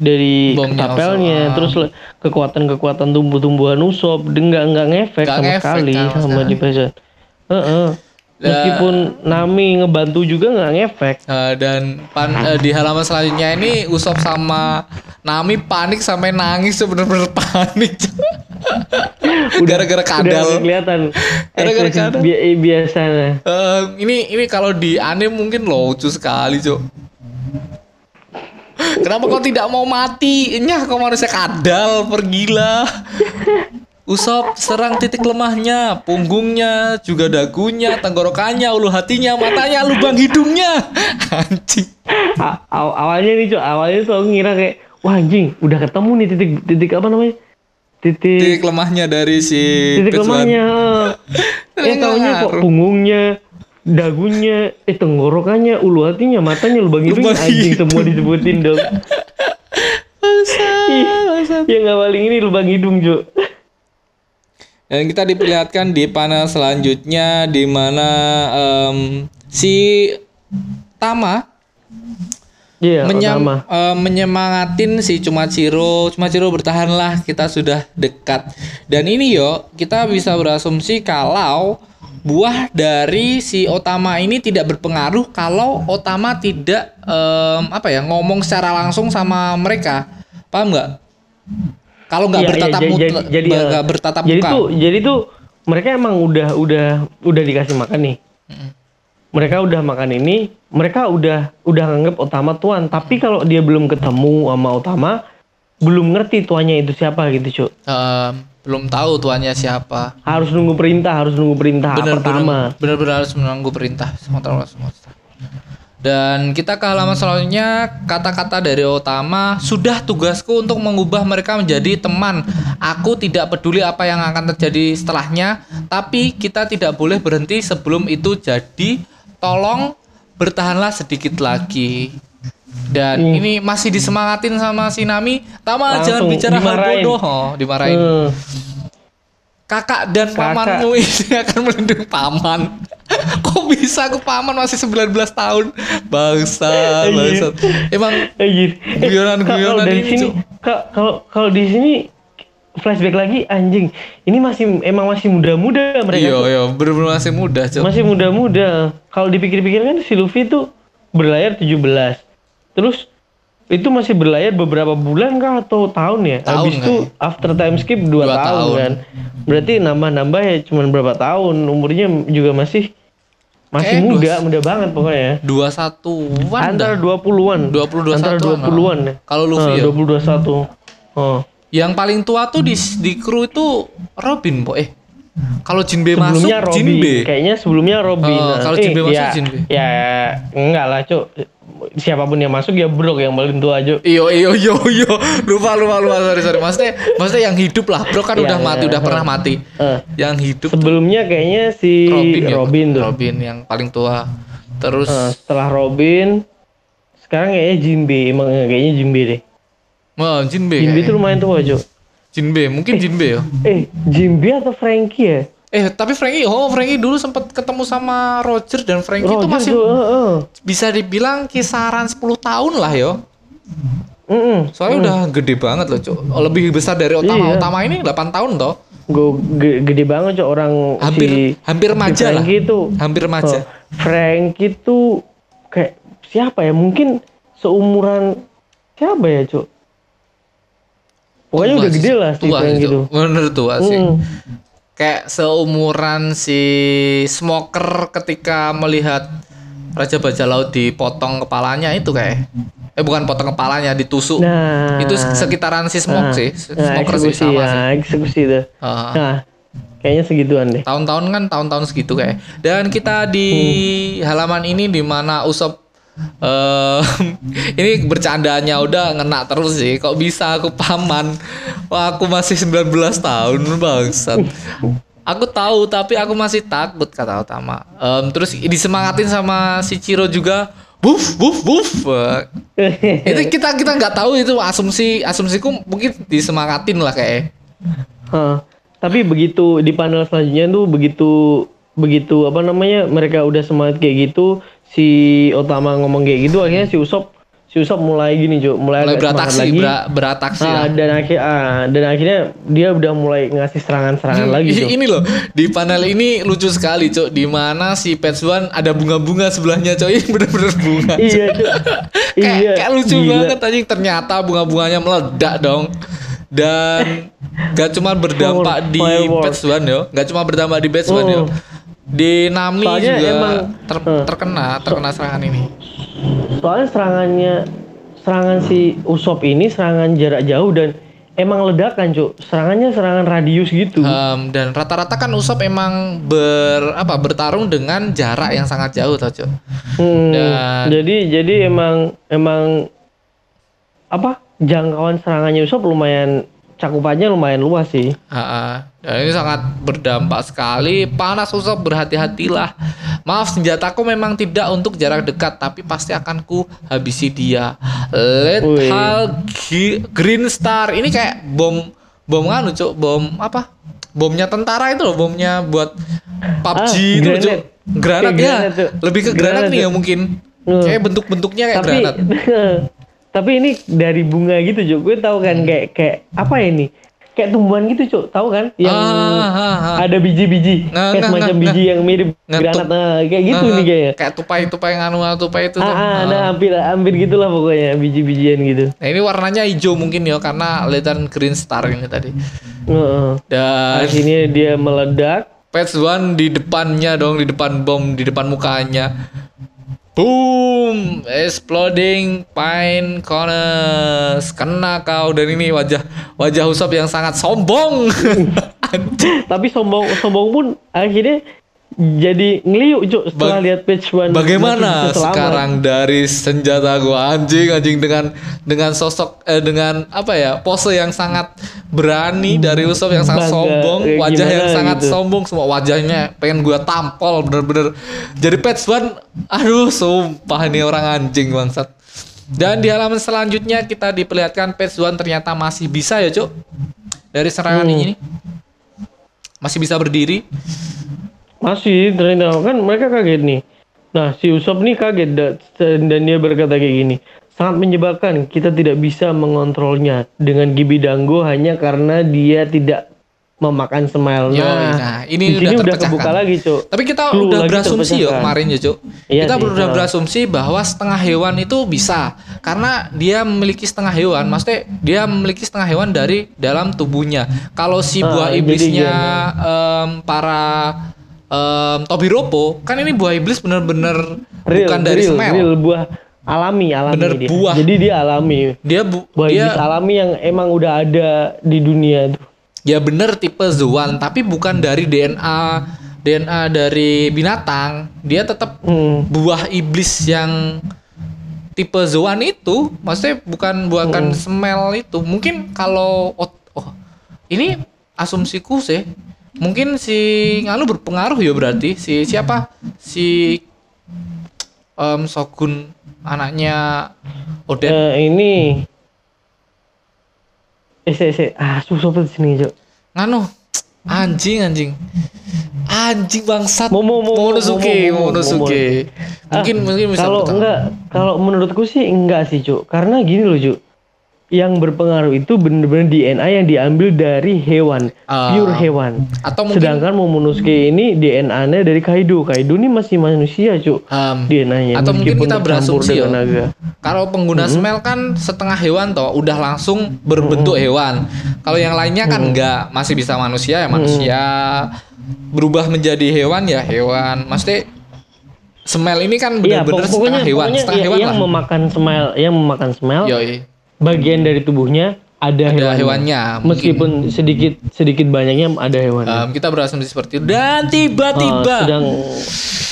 dari ketapelnya, Usop, ah. terus le- kekuatan-kekuatan tumbuh-tumbuhan usop, dia nggak nggak ngefek sama ngefek sekali sama di Pezan. Meskipun Nami ngebantu juga nggak ngefek. Eh, dan pan, eh, di halaman selanjutnya ini Usop sama Nami panik sampai nangis tuh bener-bener panik Cuk. gara-gara kadal Udah kelihatan. Gara-gara kadal. bi- biasanya. Eh, ini ini kalau di anime mungkin lucu sekali, Cok. Kenapa kau tidak mau mati? Nyah kau manusia kadal, pergilah. Usop serang titik lemahnya, punggungnya, juga dagunya, tenggorokannya, ulu hatinya, matanya, lubang hidungnya. Anjing. A- aw- awalnya nih cok, awalnya tuh aku ngira kayak wah anjing, udah ketemu nih titik titik apa namanya? Titik Titik lemahnya dari si titik One. lemahnya. Eh taunya kok punggungnya, dagunya, eh tenggorokannya, ulu hatinya, matanya, lubang hidungnya Lubang anjing hidung. semua disebutin dong. Bangsat. Yang nggak paling ini lubang hidung cok. Dan kita diperlihatkan di panel selanjutnya di mana em, si Tama Iya, menyam- sama. eh, menyemangatin si Cumaciro. Cumaciro bertahanlah, kita sudah dekat. Dan ini yo, kita bisa berasumsi kalau buah dari si Otama ini tidak berpengaruh kalau Otama tidak em, apa ya ngomong secara langsung sama mereka. Paham nggak? Kalau nggak iya, bertatap jadi- muka, jadi- jadi, nggak eh, bertatap jadi muka. tuh jadi tuh mereka emang udah udah udah dikasih makan nih mereka udah makan ini mereka udah udah nganggap utama tuan tapi kalau dia belum ketemu sama utama belum ngerti tuannya itu siapa gitu cuk Em, belum tahu tuannya siapa. harus nunggu perintah harus nunggu perintah Bener pertama benar-benar harus menunggu perintah semua semesta. Dan kita ke halaman selanjutnya kata-kata dari Otama sudah tugasku untuk mengubah mereka menjadi teman. Aku tidak peduli apa yang akan terjadi setelahnya, tapi kita tidak boleh berhenti sebelum itu jadi. Tolong bertahanlah sedikit lagi. Dan Hmm. ini masih disemangatin sama si Nami. Tama jangan Langsung bicara hal bodoh, oh, dimarahin. Hmm. Kakak dan Kakak. pamanmu ini akan melindungi paman. Kok bisa aku paman masih 19 tahun? Bangsa, Iya. bangsa. Emang. Eh, Guyonan-guyonan kalau dari ini, sini kalau kalau di sini flashback lagi anjing ini masih emang masih muda-muda mereka iya iya bener-bener masih muda, Cok. Masih muda-muda. Kalau dipikir-pikir kan si Luffy tuh berlayar 17. Terus itu masih berlayar beberapa bulan kah atau tahun ya? Tahun, Habis itu after time skip 2 Dua tahun, tahun. kan. Berarti nambah-nambah ya cuman berapa tahun. Umurnya juga masih masih Kayak muda, muda banget pokoknya. 21-an Antara dah. 20-an. 20 Antara 21-an. 20-an ya. Kalau Luffy Ah, ya. 20 21. Oh. Yang paling tua tuh di di kru itu Robin, po. Eh. Kalau Jinbe masuk, Sebelumnya Robin. Jinbe. Kayaknya sebelumnya Robin. Nah, kalau eh, Jinbe masuk, ya, Jinbe. Ya, enggak lah, Cuk. Siapa pun yang masuk ya Brok yang paling tua, Cuk. Iyo iyo iyo iyo lupa lupa lupa sorry sorry maksudnya maksudnya yang hidup lah bro kan Iya, udah mati iya, udah iya. pernah mati Eh. yang hidup Sebelumnya kayaknya si Robin Robin, ya tuh. Robin yang paling tua terus Eh, setelah Robin, sekarang kayaknya Jinbe. Emang eh, kayaknya Jinbe deh. oh, Jinbe Jinbe tuh lumayan tua, Cuk. Jinbe mungkin Jinbe ya Eh, Jinbe atau Frankie ya? Eh tapi Frankie oh Frankie dulu sempat ketemu sama Roger dan Frankie itu masih tuh, eh, eh. bisa dibilang kisaran 10 tahun lah yo Mm-mm. Soalnya udah gede banget loh, Cuk. Lebih besar dari Otama. Iya. Otama ini 8 tahun toh. Gue gede banget cok orang Hampir si hampir si remaja lah. Frankie itu. Hampir remaja. Oh, Frankie itu kayak siapa ya? Mungkin seumuran siapa ya cok? Pokoknya Tua udah sih, gede lah si tua Frankie sih, itu. Bener tua sih. Hmm. Kayak seumuran si smoker ketika melihat Raja Bajak Laut dipotong kepalanya itu kayak. Eh bukan potong kepalanya, ditusuk. Nah, itu sekitaran si smoke nah, sih. Nah, Smoker sih eksekusi sama ya, sih. eksekusi itu. Ah. Nah, kayaknya segituan deh. tahun-tahun kan tahun-tahun segitu kayak dan kita di halaman ini di mana Usop eh ini bercandanya udah ngena terus sih. Kok bisa aku paman? Wah aku masih 19 tahun bangsat. Aku tahu tapi aku masih takut kata Utama Em, terus disemangatin sama si Ciro juga. Buf buf buf. Itu kita kita nggak tahu itu asumsi asumsiku mungkin disemangatin lah kayak. Hah. Tapi begitu di panel selanjutnya tuh begitu begitu apa namanya mereka udah semangat kayak gitu si Otama ngomong kayak gitu akhirnya si Usop si Usop mulai gini cuy mulai, mulai beratraksi lagi. ber- beratraksi Ah, lah. dan akhir ah, dan akhirnya dia udah mulai ngasih serangan-serangan lagi I- cuy ini loh di panel ini lucu sekali cok di mana si Petsuan ada bunga-bunga sebelahnya ini bener-bener bunga iya cuy kayak, iya kayak lucu gila. banget anjing. Ternyata bunga-bunganya meledak dong. Dan gak cuma berdampak di. Petsuan yo. Gak cuma berdampak di Petsuan yo. Oh. Di Nami Soalnya juga emang- ter- eh, terkena terkena serangan ini. Soalnya serangannya serangan si Usop ini serangan jarak jauh dan emang ledakan cuy serangannya serangan radius gitu. Em, dan rata-rata kan Usop emang ber apa bertarung dengan jarak yang sangat jauh tau cok Hmm, Dan- jadi jadi emang emang apa jangkauan serangannya Usop lumayan cakupannya lumayan luas sih. Dan ini sangat berdampak sekali. Panas usap berhati-hatilah. Maaf senjataku memang tidak untuk jarak dekat, tapi pasti akan ku habisi dia. Lethal Green Star. Ini kayak bom bom anu cuk, bom apa? Bomnya tentara itu loh, bomnya buat PUBG Ah, itu granat. cuk. Granat ya. granat. Lebih ke granat, Granat, nih ya mungkin. Kayak bentuk-bentuknya kayak tapi granat. tapi ini dari bunga gitu Cuk. Gue tahu kan Hmm. kayak kayak apa ya ini? Kayak tumbuhan gitu Cuk. Tahu kan? Yang Ah, ah, ah. ada biji-biji. Nah, kayak nah, semacam nah, biji yang mirip Nah, granat. Nah, kayak gitu Nah, nih kayaknya. Kayak tupai-tupai nganu tupai itu. Ah, ah, Ah. nah hampir hampir gitulah pokoknya biji-bijian gitu. Nah ini warnanya hijau mungkin ya karena Lethal Green Star ini tadi. Heeh. Dan Akhirnya dia meledak. Patch One di depannya dong, di depan bom, di depan mukanya. Boom! Exploding pine cones. Kena kau dan ini wajah wajah Usop yang sangat sombong. Tapi sombong sombong pun akhirnya jadi ngeliuk cuk setelah Bag- lihat page one Bagaimana sekarang dari senjata gua anjing anjing dengan dengan sosok eh, dengan apa ya pose yang sangat berani dari Usop yang sangat Bangga, sombong wajah yang gimana sangat gitu. sombong semua wajahnya pengen gua tampol bener-bener. Jadi patch one aduh sumpah ini orang anjing bangsat. Dan di halaman selanjutnya kita diperlihatkan patch one ternyata masih bisa ya cuk? Dari serangan Hmm. ini. Masih bisa berdiri masih ternyata kan mereka kaget nih nah si Usop nih kaget da- dan dia berkata kayak gini sangat menyebalkan kita tidak bisa mengontrolnya dengan Gibi Dango hanya karena dia tidak memakan smile Yo, nah, nah, ini di sini udah udah kebuka lagi cuk Tapi kita Clue udah berasumsi ya terpecahkan. kemarin ya, Cuk. Iya kita sih, udah nah. berasumsi bahwa setengah hewan itu bisa karena dia memiliki setengah hewan, maksudnya dia memiliki setengah hewan dari dalam tubuhnya. Kalau si Ah, buah jadi iblisnya gimana? em, para em, Tobiropo, kan ini buah iblis bener-bener real, bukan dari real, smell. real buah alami alami Bener dia. buah. jadi dia alami Dia bu, buah dia iblis alami yang emang udah ada di dunia tuh ya bener tipe Zoan, tapi bukan dari DNA DNA dari binatang. Dia tetap Hmm. buah iblis yang tipe Zoan itu maksudnya bukan bukan smell itu mungkin kalau oh, oh, ini asumsiku sih mungkin si nganu berpengaruh ya berarti. Si siapa? Si em Shogun anaknya Oden Eh, ini. Eh se, se. ah susah banget sini cok nganu anjing anjing. Anjing bangsat. Momo, Momo, Momonosuke Momo, Momo, Momonosuke Ah, mungkin mungkin bisa kalau enggak kalau menurutku sih enggak sih cuk. Karena gini loh cuk yang berpengaruh itu bener-bener DNA yang diambil dari hewan, Ah. pure hewan. Atau mungkin Sedangkan Momonosuke ini DNA-nya dari Kaido. Kaido ini masih manusia, Cuk. em, DNA-nya Atau mungkin kita berasumsi ya. naga. Kalau pengguna Mm-hmm. smell kan setengah hewan toh, udah langsung berbentuk hewan. Kalau yang lainnya kan Mm-hmm. enggak, masih bisa manusia ya manusia. Berubah menjadi hewan ya hewan. Maksudnya smell ini kan Iya, benar-benar pokoknya, setengah hewan, pokoknya setengah ya- hewan yang lah. memakan smell, yang memakan smell, Yoi. Bagian dari tubuhnya ada, Ada hewannya. hewannya, mungkin. Meskipun sedikit sedikit banyaknya ada hewan. Em, kita berasumsi seperti itu. Dan tiba-tiba sedang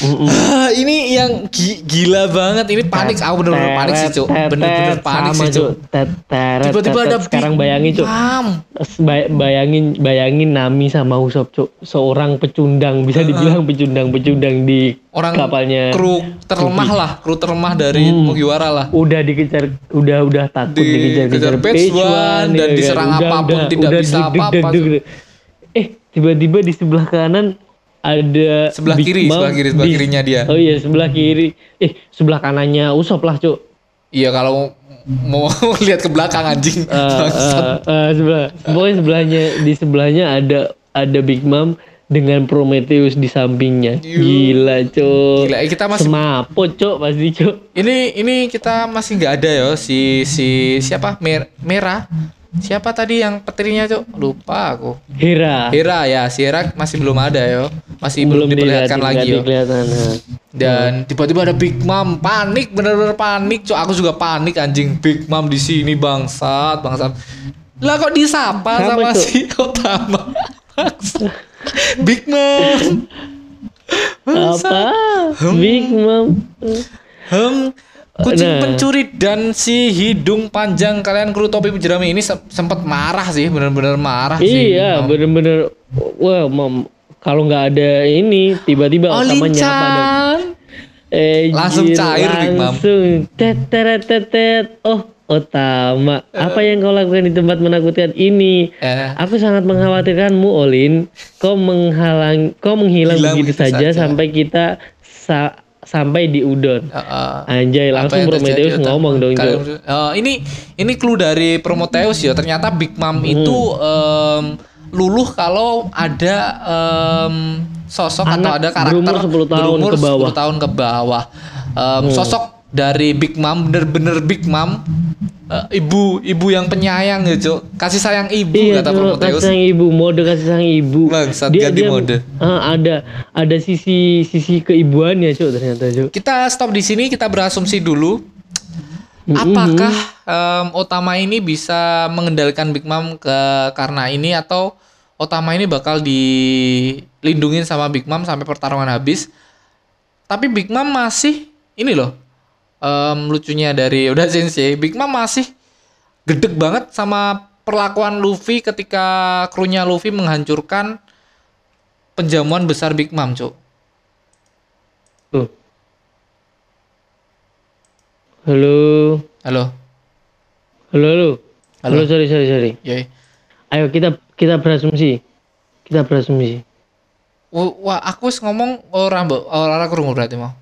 Mm-mm. Ah, ini yang gi- gila banget. Ini panik. Aku bener-bener panik sih, Cuk. Bener-bener panik sih, Cuk. Tiba-tiba ada sekarang bayangin, Cuk. Bayangin bayangin Nami sama Usop cuk seorang pecundang bisa dibilang pecundang pecundang di Orang kapalnya kru terlemah lah, kru terlemah dari Hmm. Mugiwara lah. udah dikejar udah udah takut Di- dikejar-kejar kejar Page Dan ya diserang kan? apa pun tidak bisa deg- deg- apa-apa, eh tiba-tiba di sebelah kanan ada Sebelah Big kiri, Mom sebelah kiri, sebelah di- kirinya dia. oh iya sebelah kiri eh sebelah kanannya Usop lah cuk Iya kalau mau lihat ke belakang anjing. Bangsat. eh, eh, sebelah pokoknya sebelahnya di sebelahnya ada ada Big Mom dengan Prometheus di sampingnya. Yuh. gila cuk. Gila, eh, kita masih semapo cuk pasti cuk. Ini ini kita masih nggak ada ya si si siapa? Mer, merah siapa tadi yang petirnya cuk? Lupa aku. Hera. Hera ya si Hera masih belum ada yo. Masih belum, diperlihatkan dilihat- lagi yo. nah. dan tiba-tiba ada Big Mom. Panik bener-bener panik cuk. Aku juga panik anjing. Big Mom di sini bangsat bangsat. Lah kok disapa sama, Sama, si Otama bangsat Big Mom apa Big Mom Hmm, kucing Nah. pencuri dan si hidung panjang kalian kru topi jerami ini se- sempat marah sih, bener-bener marah sih. iya bener-bener wah Mom kalau nggak ada ini tiba-tiba Oh, Otama nyapa dong. Eh, Langsung cair, Big Mom. langsung tet teret tet tet. oh Otama apa yang kau lakukan di tempat menakutkan ini Eh, Aku sangat mengkhawatirkanmu, Olin. Kau menghalang, kau menghilang Hilang begitu, saja, saja. sampai kita sa- sampai di Udon. eh, eh. Anjay, langsung Prometheus ngomong dong, Kalian Jo. Eh, ini ini clue dari Prometheus ya. Ternyata Big Mom Hmm. itu em, luluh kalau ada em, sosok atau Anak ada karakter berumur 10 tahun berumur ke bawah. 10 tahun ke bawah. Em, Sosok dari Big Mom bener-bener Big Mom. Eh, ibu ibu yang penyayang gitu kasih sayang ibu Iya, kata tuh, kasih Prometheus. sayang ibu, mode kasih sayang ibu. Bangsat, ganti mode. eh, ada ada sisi sisi keibuannya, Cuk, ternyata, Cuk. kita stop di sini kita berasumsi dulu. Apakah em, Otama ini bisa mengendalikan Big Mom ke karena ini atau Otama ini bakal dilindungin sama Big Mom sampai pertarungan habis? Tapi Big Mom masih ini loh em, lucunya dari udah Sensei Big Mom masih gedek banget sama perlakuan Luffy ketika krunya Luffy menghancurkan penjamuan besar Big Mom cuk Tuh. Halo. halo Halo, halo. Halo. Halo, sorry, sorry, sorry. yoi Ayo kita kita berasumsi. Kita berasumsi. Wah, aku ngomong orang mbok ora krungu berarti mau.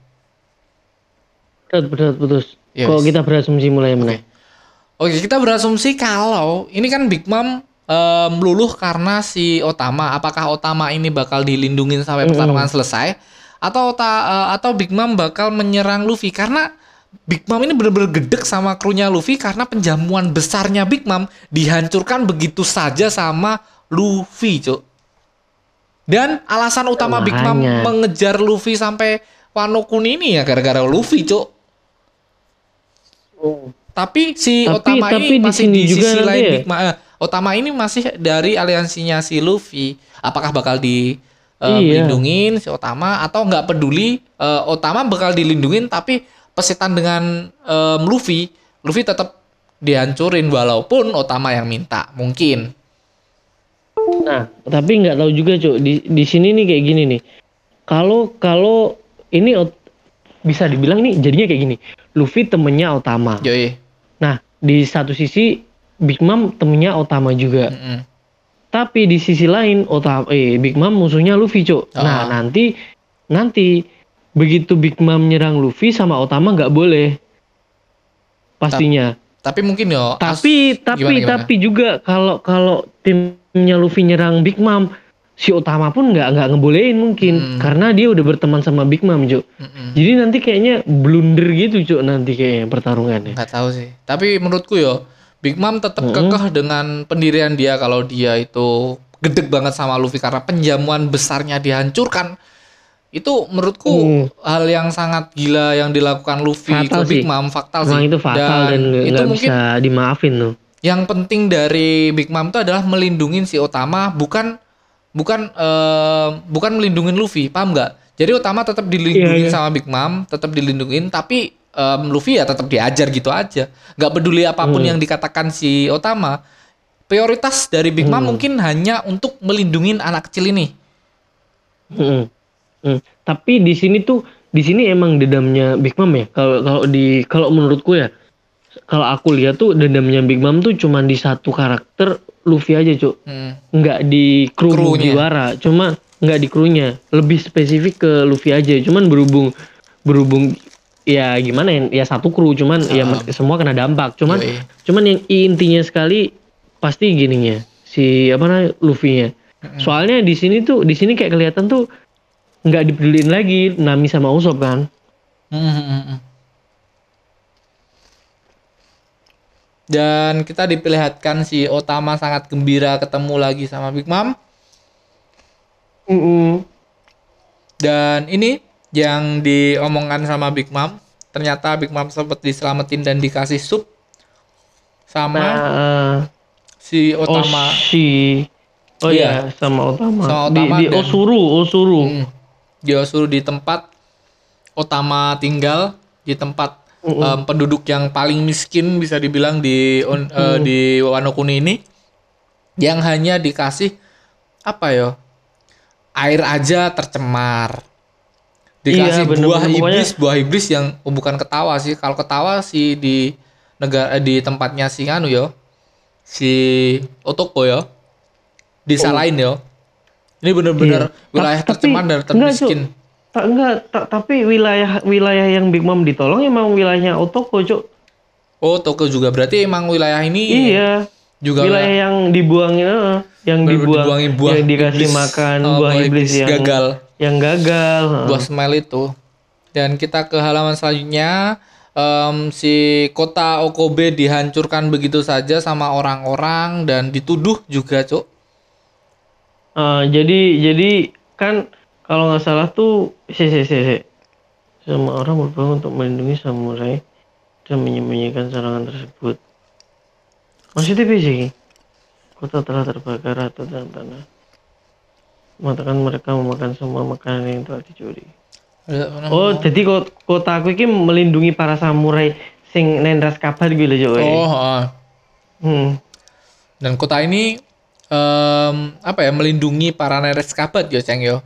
Putus. Ya, Kok wis. kita berasumsi mulai mana? Oke, kita berasumsi kalau ini kan Big Mom em, luluh karena si Otama. Apakah Otama ini bakal dilindungin sampai pertarungan selesai atau ta- eh, atau Big Mom bakal menyerang Luffy karena Big Mom ini bener-bener gedek sama krunya Luffy karena penjamuan besarnya Big Mom dihancurkan begitu saja sama Luffy, Cuk. Dan alasan utama Big Mom mengejar Luffy sampai Wano Kuni ini ya gara-gara Luffy, Cuk. Tapi si Tapi- Otama tapi ini di masih di juga sisi lain ya? Big Mom. eh, Otama ini masih dari aliansinya si Luffy. Apakah bakal di eh, Iya. si Otama atau nggak peduli eh, Otama bakal dilindungin tapi pesetan dengan em, Luffy, Luffy tetap dihancurin walaupun Otama yang minta. Mungkin. Nah, tapi nggak tahu juga, Cuk. Di di sini nih kayak gini nih. Kalau kalau ini bisa dibilang nih jadinya kayak gini. Luffy temennya Otama. Yoi. Nah, di satu sisi Big Mom temennya Otama juga. Mm-mm. Tapi di sisi lain Otama eh Big Mom musuhnya Luffy, Cuk. Nah, Ah. nanti nanti begitu Big Mom nyerang Luffy sama Otama nggak boleh. Pastinya. Tapi mungkin yo. as- Tapi tapi gimana, gimana? tapi juga kalau kalau timnya Luffy nyerang Big Mom, si Utama pun nggak nggak ngebolehin mungkin Hmm. karena dia udah berteman sama Big Mom, Cuk. Mm-mm. Jadi nanti kayaknya blunder gitu, Cuk, nanti kayaknya pertarungannya. nggak tahu sih. Tapi menurutku yo, Big Mom tetap kekeh dengan pendirian dia kalau dia itu gedek banget sama Luffy karena penjamuan besarnya dihancurkan. Itu menurutku Hmm. hal yang sangat gila yang dilakukan Luffy Fatal ke Big sih. Mom, fatal Emang sih. itu fatal dan nggak itu mungkin bisa dimaafin tuh. yang penting dari Big Mom itu adalah melindungin si Otama bukan bukan eh, bukan melindungin Luffy paham nggak jadi Otama tetap dilindungin Iya, iya. sama Big Mom tetap dilindungin tapi em, Luffy ya tetap diajar gitu aja nggak peduli apa pun Hmm. yang dikatakan si Otama prioritas dari Big Mom Hmm. mungkin hanya untuk melindungin anak kecil ini Mm-mm. Mm. Tapi di sini tuh di sini emang dendamnya Big Mom ya. Kalau kalau di kalau menurutku ya, kalau aku lihat tuh dendamnya Big Mom tuh cuman di satu karakter Luffy aja, Cuk. Hmm. Nggak di kru Krunya. Mugiwara, cuma nggak di krunya. Lebih spesifik ke Luffy aja. Cuman berhubung berhubung ya gimana ya, ya satu kru cuman ya Ah. semua kena dampak. Cuman Yoi. cuman yang intinya sekali pasti gininya si apa namanya Luffy-nya. Soalnya di sini tuh di sini kayak kelihatan tuh nggak dipeduliin lagi Nami sama Usopp kan. Hmm, hmm, hmm, hmm. Dan kita diperlihatkan si Otama sangat gembira ketemu lagi sama Big Mom. Dan ini yang diomongkan sama Big Mom, ternyata Big Mom sempat diselamatin dan dikasih sup sama Nah, si oh Otama. si Oh Iya. iya, sama Otama. Sama di, Otama di dan- Osuru, Osuru. Hmm. Dia suruh di tempat Otama tinggal di tempat em, penduduk yang paling miskin bisa dibilang di on- eh, di Wano Kuni ini yang hanya dikasih apa ya air aja tercemar. Dikasih Iya, bener-bener. buah Pokoknya- iblis buah iblis yang oh, bukan ketawa sih. Kalau ketawa sih di negara di tempatnya si anu yo. Si Otoko yo. Disalahin yo. Ini bener-bener Iya. wilayah tercemar dan enggak, termiskin Tak enggak, ta- tapi wilayah wilayah yang Big Mom ditolong emang wilayahnya Otoko, Cuk. Oh, Tokyo juga berarti emang wilayah ini Iya. juga wilayah yang dibuangin eh, yang dibuang dibuangin buah yang dikasih iblis. makan Oh, buah iblis yang gagal, yang gagal heeh. buah smile itu. Dan kita ke halaman selanjutnya em, si kota Okobe dihancurkan begitu saja sama orang-orang dan dituduh juga, Cuk. Eh, jadi jadi kan kalau nggak salah tuh si si si si semua orang berpeluang untuk melindungi samurai dan menyembunyikan serangan tersebut. Maksudnya sih? Kota telah terbakar rata dan tanah. Mengatakan mereka memakan semua makanan yang telah dicuri. Oh, jadi ko- kota aku ini melindungi para samurai sing nendras kabar gitu loh, Cok. Oh, heeh. Hmm. dan kota ini em, apa ya melindungi para neres kabat yo, Ceng yo.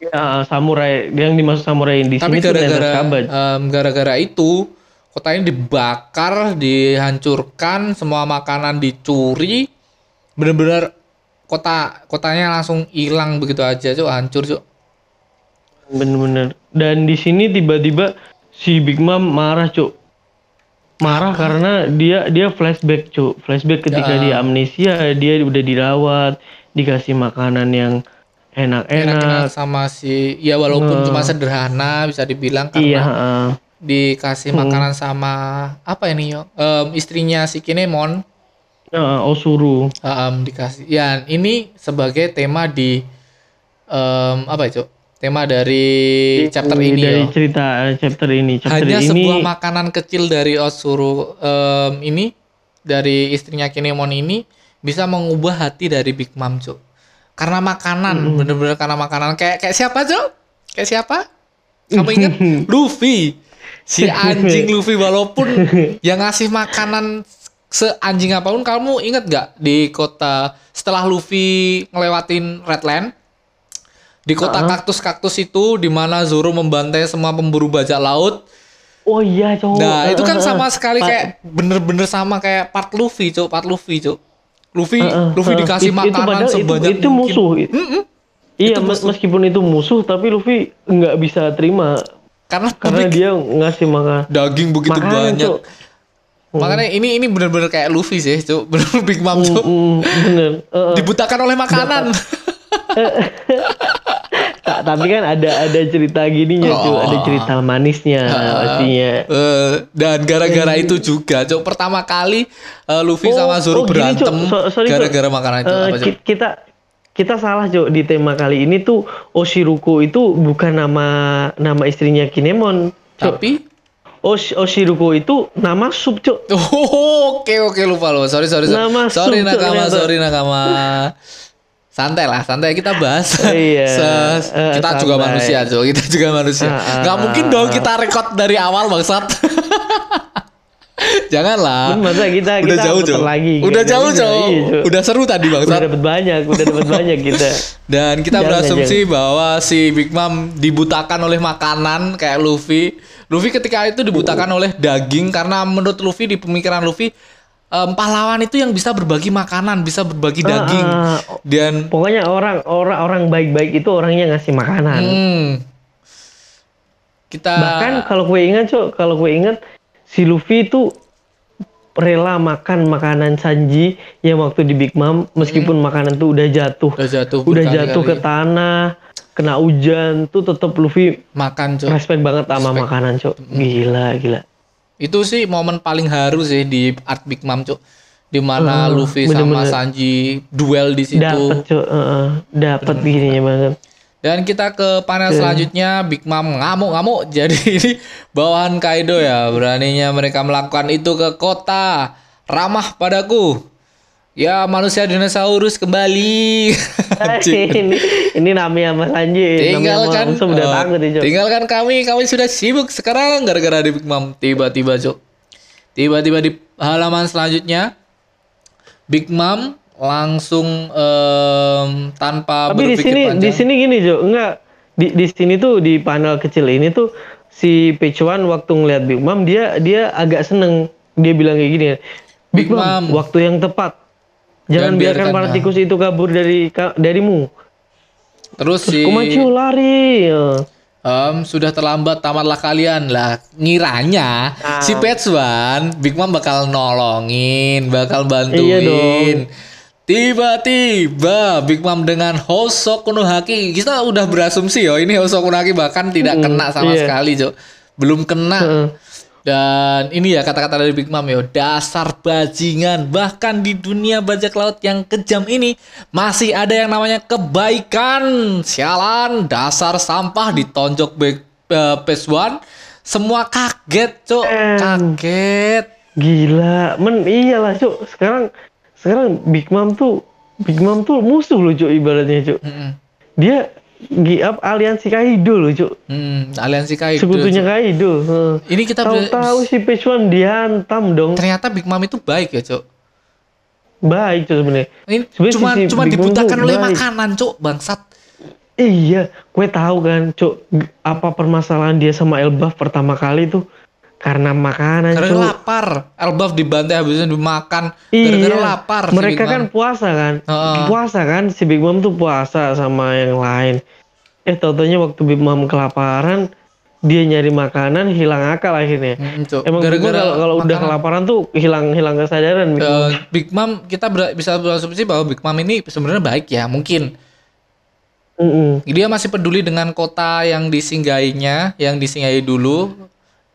Ya, samurai yang dimaksud samurai di Tapi gara-gara em, gara-gara itu kota ini dibakar, dihancurkan, semua makanan dicuri, bener-bener kota kotanya langsung hilang begitu aja, cuk, hancur, cuk. Bener-bener. Dan di sini tiba-tiba si Big Mom marah, Cuk. Marah karena dia dia flashback, Cuk. Flashback ketika Ya. dia amnesia, dia udah dirawat, dikasih makanan yang Enak-enak sama si, ya walaupun Nah. cuma sederhana bisa dibilang Iya, karena heeh. dikasih makanan sama apa ini yo, Em, istrinya si Kinemon, Heeh, Osuru. em, dikasih. Ya ini sebagai tema di em, apa itu? Tema dari chapter ini dari yo. cerita eh, chapter ini. Chapter hanya ini sebuah makanan kecil dari Osuru em, ini dari istrinya Kinemon ini bisa mengubah hati dari Big Mom cuk karena makanan. Bener-bener karena makanan. Kayak kayak siapa cuk? Kayak siapa? Kamu inget Luffy. Si anjing Luffy walaupun yang ngasih makanan seanjing apa pun kamu inget gak di kota setelah Luffy ngelewatin Redland di kota kaktus-kaktus itu di mana Zoro membantai semua pemburu bajak laut? Oh iya, Cuk. Nah, itu kan sama sekali kayak bener-bener sama kayak part Luffy, Cuk. Part Luffy, Cuk. Luffy, Heeh, Luffy heeh. dikasih Itu- itu makanan itu- sebanyak itu, mungkin. musuh. Mm-mm. Iya, Itu musuh. meskipun itu musuh, tapi Luffy nggak bisa terima Karena, karena Luffy dia ngasih makan daging begitu Makanan, banyak. Cuk. Makanya ini ini bener-bener kayak Luffy sih, cuk. Bener Big Mom cuk. Mm, bener. Eh, eh. Dibutakan oleh makanan. Ta- tapi kan ada ada cerita gininya cuy, ada Oh. cerita manisnya pastinya. Eh, dan gara-gara itu juga, cuk. Pertama kali eh, Luffy Oh, sama Zoro oh, berantem So- gara-gara makanan itu Eh, apa, kita kita salah Cuk di tema kali ini tuh Oshiruko itu bukan nama nama istrinya Kinemon. Tapi Osh, Oshiruko itu nama sub Cuk. Oh, oke oke lupa lu. Sorry sorry sorry. Nama sorry sub, nakama, sorry nakama. Santai lah, santai kita bahas. Iya, Se- eh, kita juga santai. manusia, Cuk. Kita juga manusia. Ah, ah, Gak mungkin dong kita record dari awal bangsat. Janganlah. Masa kita Udah kita jauh, Cuk. lagi. Udah Nggak jauh, iya, Cuk. Udah seru tadi Udah bangsat. dapat banyak, udah dapat banyak kita. Dan kita Jangan, berasumsi bahwa si Big Mom dibutakan oleh makanan kayak Luffy. Luffy ketika itu dibutakan oleh daging karena menurut Luffy di pemikiran Luffy em, pahlawan itu yang bisa berbagi makanan, bisa berbagi daging. Ah, ah, Dan Pokoknya orang orang orang baik-baik itu orangnya ngasih makanan. hmm, kita Bahkan kalau gue ingat, Cok, kalau gue ingat si Luffy itu rela makan makanan Sanji yang waktu di Big Mom meskipun makanan tuh udah jatuh. udah jatuh Udah jatuh ke tanah, kena hujan tuh tetap Luffy makan, Cok. respect banget sama makanan, Cok. Gila, gila. Itu sih momen paling haru sih di art Big Mom, Cok. Di mana Hmm, Luffy sama bener-bener. Sanji duel di situ. Dapat, Cok. Heeh, dapat gininya banget. Dan kita ke panel selanjutnya Big Mom ngamuk-ngamuk. Jadi ini bawahan Kaido ya. Beraninya mereka melakukan itu ke kota. Ramah padaku. Ya manusia dinosaurus kembali. Ini ini Nami sama Sanji. Nami tinggalkan sama Langsung udah oh, takut nih, tinggalkan kami. Kami sudah sibuk sekarang gara-gara di Big Mom. Tiba-tiba cok. Tiba-tiba di halaman selanjutnya Big Mom langsung em, tanpa Tapi di sini panjang. di sini gini Jo, enggak di di sini tuh di panel kecil ini tuh si Pechuan waktu ngeliat Big Mom dia dia agak seneng. Dia bilang kayak gini Big Big Mom. Mom. waktu yang tepat jangan biarkan para tikus itu kabur dari ka- darimu. Terus si Komachu lari. Em, sudah terlambat tamatlah kalian. Lah ngiranya Ah. si Petsuan Big Mom bakal nolongin bakal Iya bantuin tiba-tiba Big Mom dengan Hosoku no Haki. Kita udah berasumsi yo ini Hosoku no Haki bahkan tidak kena sama iya. sekali Jo belum kena. Heeh. Dan ini ya kata-kata dari Big Mom yo dasar bajingan bahkan di dunia bajak laut yang kejam ini masih ada yang namanya kebaikan sialan dasar sampah ditonjok Big uh, One semua kaget cok Em. kaget Gila, men iyalah Cuk. Sekarang sekarang Big Mom tuh Big Mom tuh musuh loh Cuk ibaratnya Cuk. Mm-mm. Dia gi up aliansi Kaido loh Cuk. Hmm, aliansi Kaido Sekutunya Cok. Kaido. heeh. ini kita Tahu-tahu si Pechuan dihantam dong. ternyata Big Mom itu baik ya cok Baik Cuk sebenarnya. ini Sebenarnya cuma sisi cuma Big dibutakan oleh baik. makanan cok bangsat Iya, gue tahu kan, Cuk. Apa permasalahan dia sama Elbaf pertama kali tuh karena makanan, karena Cuk. lapar Elbaf dibantai habisnya dimakan gara-gara Iya, lapar si mereka Big kan puasa kan, Heeh. puasa kan, si Big Mom tuh puasa sama yang lain. Eh, tautannya waktu Big Mom kelaparan, dia nyari makanan, hilang akal akhirnya. Mm, Cok. Emang gara-gara kalau udah kelaparan tuh hilang hilang kesadaran. Big Mom. Eh, Big Mom kita ber- bisa berasumsi bahwa Big Mom ini sebenarnya baik ya mungkin Mm-mm. dia masih peduli dengan kota yang disinggahinya yang disinggahi dulu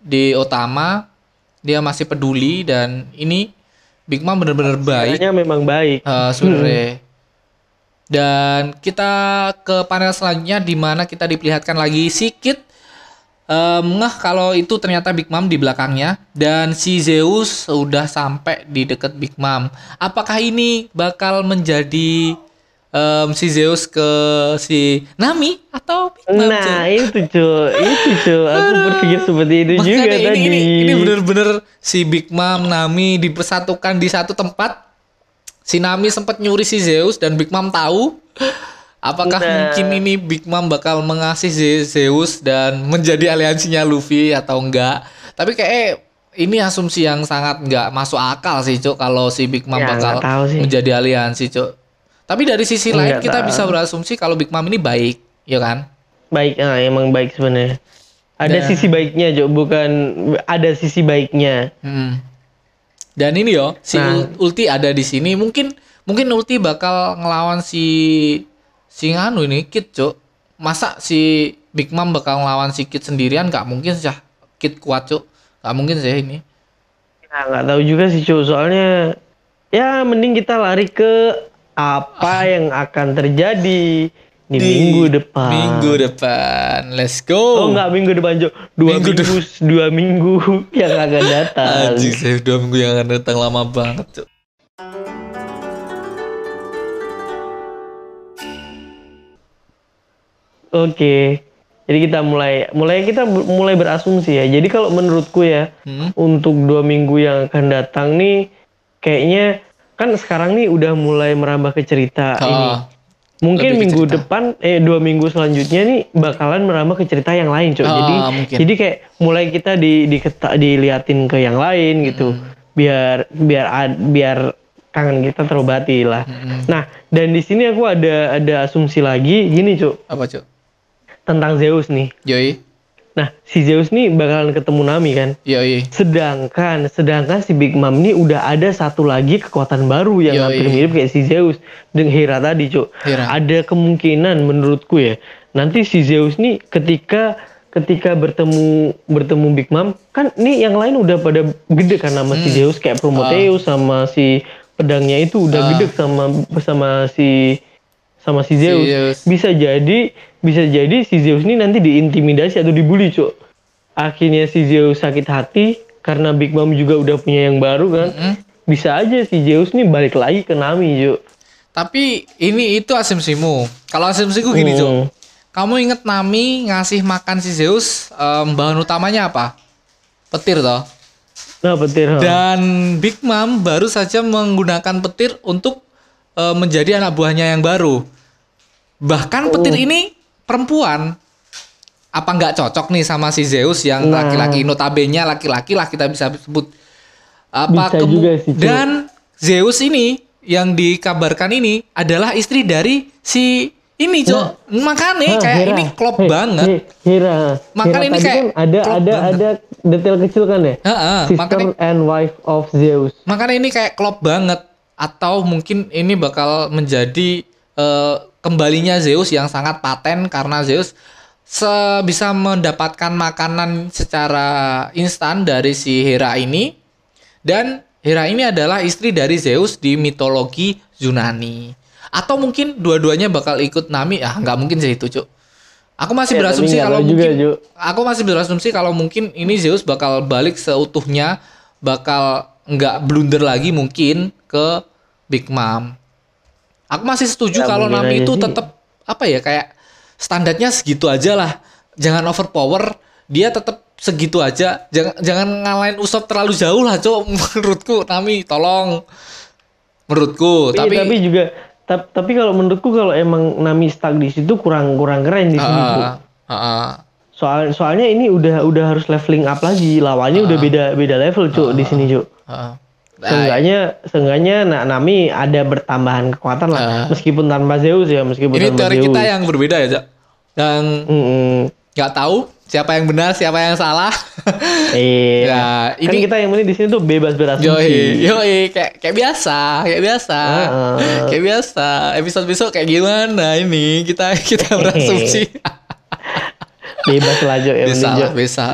di Otama dia masih peduli dan ini Big Mom benar-benar baik Caranya memang baik. eh, sebenarnya dan kita ke panel selanjutnya di mana kita diperlihatkan lagi sikit em, ngeh kalau itu ternyata Big Mom di belakangnya dan si Zeus udah sampai di dekat Big Mom. Apakah ini bakal menjadi em, si Zeus ke si Nami atau Big Mom? Nah itu cuy, itu cuy. Aku berpikir seperti itu juga Makanya ini, tadi. ini, ini bener-bener si Big Mom Nami dipersatukan di satu tempat. Si Nami sempat nyuri si Zeus dan Big Mom tahu. Apakah Nah. mungkin ini Big Mom bakal mengasih Ze- Zeus dan menjadi aliansinya Luffy atau enggak? Tapi kayak ini asumsi yang sangat enggak masuk akal sih, Cuk, kalau si Big Mom Ya, bakal nggak menjadi aliansi, Cuk. Tapi dari sisi lain Nggak kita tahu. bisa berasumsi kalau Big Mom ini baik, ya kan? Baik, ah, emang baik sebenarnya. Ada Dan- sisi baiknya, Jo. Bukan ada sisi baiknya. Hmm. Dan ini yo, si Nah. Ul- Ulti ada di sini. Mungkin mungkin Ulti bakal ngelawan si si nganu ini Kid, Cuk. Masa si Big Mom bakal ngelawan si Kid sendirian? Gak mungkin sih. Kid kuat, Cuk. Gak mungkin sih ini. Nah, nggak tahu juga sih cuy soalnya ya mending kita lari ke apa yang akan terjadi di, minggu depan. Minggu depan. Let's Oh go. enggak minggu depan cuy dua Minggu minggu, dua minggu yang akan datang. Anjing, saya dua minggu yang akan datang lama banget, Cuk. Oke. Jadi kita mulai mulai kita mulai berasumsi ya. Jadi kalau menurutku ya Hmm. untuk dua minggu yang akan datang nih kayaknya kan sekarang nih udah mulai merambah ke cerita ini. Ah, Mungkin minggu cerita. depan eh dua minggu selanjutnya nih bakalan merambah ke cerita yang lain, Cok. Ah, jadi mungkin. jadi kayak mulai kita di diketa- diliatin ke yang lain gitu. Hmm. Biar biar biar kangen kita terobati lah. Hmm. Nah, dan di sini aku ada ada asumsi lagi gini, Cuk, apa, Cuk? tentang Zeus nih. Yoi. Nah, si Zeus nih bakalan ketemu Nami kan. Yoi. Sedangkan sedangkan si Big Mom ini udah ada satu lagi kekuatan baru yang Yoi. hampir mirip kayak si Zeus dengan Hera tadi, Cuk. Hera. Ada kemungkinan menurutku ya. Nanti si Zeus nih ketika ketika bertemu bertemu Big Mom kan nih yang lain udah pada gede kan nama Hmm. si Zeus kayak Prometheus sama si pedangnya itu udah Ah. gede sama sama si sama si Zeus. Zeus. Bisa jadi bisa jadi si Zeus ini nanti diintimidasi atau dibully, Cuk. Akhirnya si Zeus sakit hati karena Big Mom juga udah punya yang baru kan. Mm-mm. Bisa aja si Zeus nih balik lagi ke Nami, Cuk. Tapi ini itu asumsimu. Kalau asumsiku gini, Hmm. Cuk. Kamu inget Nami ngasih makan si Zeus, em, bahan utamanya apa? Petir toh. Nah, petir. Dan Big Mom baru saja menggunakan petir untuk eh, menjadi anak buahnya yang baru. Bahkan petir ini perempuan. Apa nggak cocok nih sama si Zeus yang Nah. laki-laki notabene laki-laki lah kita bisa sebut. Apa Bisa juga sih. Dan Zeus ini yang dikabarkan ini adalah istri dari si ini, Cok. Makanya Hah, kayak Hera. ini klop Hei, banget. hei, Hera. Makanya ini tadi kayak kan ada klop ada banget. ada detail kecil kan ya? Heeh, Sister makanya and wife of Zeus. Makanya ini kayak klop banget atau mungkin ini bakal menjadi eh, kembalinya Zeus yang sangat paten karena Zeus bisa mendapatkan makanan secara instan dari si Hera ini. Dan Hera ini adalah istri dari Zeus di mitologi Yunani. Atau mungkin dua-duanya bakal ikut Nami. Ah nggak mungkin sih itu cuk. Aku masih Ya, berasumsi kalau juga, mungkin Cuk. aku masih berasumsi kalau mungkin ini Zeus bakal balik seutuhnya bakal nggak blunder lagi mungkin ke Big Mom. Aku masih setuju Ya, kalau Nami itu tetap apa ya kayak standarnya segitu aja lah. Jangan overpower, dia tetap segitu aja. Jangan jangan ngalahin Usop terlalu jauh lah, Cok. Menurutku Nami tolong. Menurutku, Tapi, tapi, tapi juga tap- tapi kalau menurutku kalau emang Nami stuck di situ kurang kurang keren di. Cuk. Ah, ah, ah. Soal soalnya ini udah udah harus leveling up lagi. Lawannya udah beda beda level, Cuk, di sini, Cuk. ah. Nah, Seenggaknya seenggaknya nah, Nami ada bertambahan kekuatan lah. Ah. Meskipun tanpa Zeus ya, meskipun ini tanpa teori Zeus. kita yang berbeda ya, Cok. Yang nggak tahu siapa yang benar, siapa yang salah. Iya. Ya, Kan ini- kita yang penting di sini tuh bebas berasumsi. Yoi, yoi, kayak kayak biasa, kayak biasa, Ah. kayak biasa. Episode besok kayak gimana ini? Kita kita berasumsi. Bebas lah, Jo. Yang bisa lah, bisa.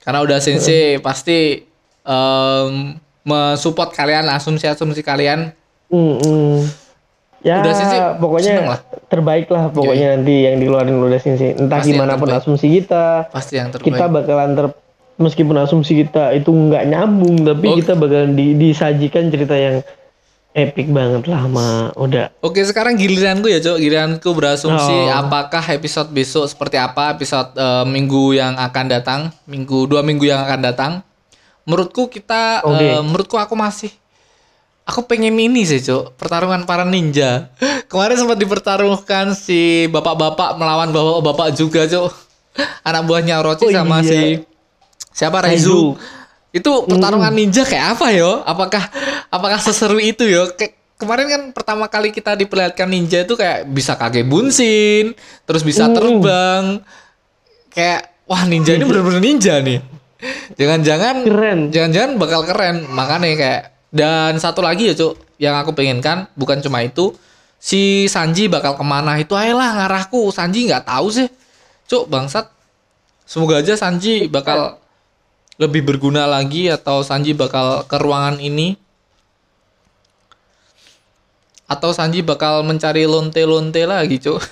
Karena udah sensei pasti em, mensupport kalian, asumsi-asumsi kalian. Mm-mm. Ya, Udah sih, pokoknya lah. terbaik lah pokoknya nanti yang dikeluarin udah sih. Entah Pasti gimana pun asumsi kita, Pasti yang terbaik. kita bakalan ter meskipun asumsi kita itu nggak nyambung, tapi Oke. kita bakalan di- disajikan cerita yang epic banget lah sama udah. Oke, sekarang giliranku ya, Cok. Giliranku berasumsi Oh. apakah episode besok seperti apa, episode eh, minggu yang akan datang, minggu dua minggu yang akan datang. Menurutku kita, eh, menurutku aku masih, aku pengen ini sih, Cok. Pertarungan para ninja. Kemarin sempat dipertaruhkan si bapak-bapak melawan bapak-bapak juga, Cok. Anak buahnya Orochi Oh, sama iya. si siapa Raizu. Itu pertarungan ninja kayak apa yo? Apakah apakah seseru itu yo? Kayak kemarin kan pertama kali kita diperlihatkan ninja itu kayak bisa kage bunsin, terus bisa Mm. terbang. Kayak wah ninja ini bener-bener ninja nih. Jangan-jangan Keren. Jangan-jangan bakal keren. Makanya kayak dan satu lagi ya, Cuk, yang aku pengenkan bukan cuma itu si Sanji bakal ke mana itu ayolah ngarahku Sanji nggak tahu sih cuk bangsat semoga aja Sanji bakal lebih berguna lagi atau Sanji bakal ke ruangan ini atau Sanji bakal mencari lonte-lonte lagi cuk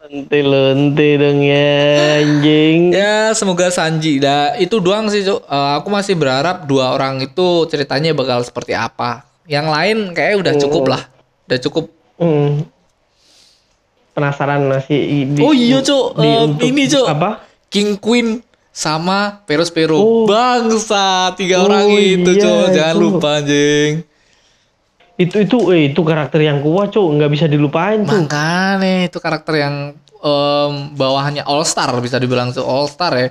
Lonte-lonte dong ya anjing. ya semoga Sanji dah itu doang sih cuk Eh, aku masih berharap dua orang itu ceritanya bakal seperti apa yang lain kayaknya udah cukup lah udah cukup Hmm. Penasaran masih di, Oh iya, Cuk. di untuk- ini, Cuk. Apa? King Queen sama Peros Pero. Oh. Bangsa tiga Oh, orang itu, iya. Jangan itu. lupa anjing. Itu itu eh, itu karakter yang kuat, Cuk. nggak bisa dilupain, Cuk. Makanya itu karakter yang em, bawahannya All Star bisa dibilang tuh All Star ya.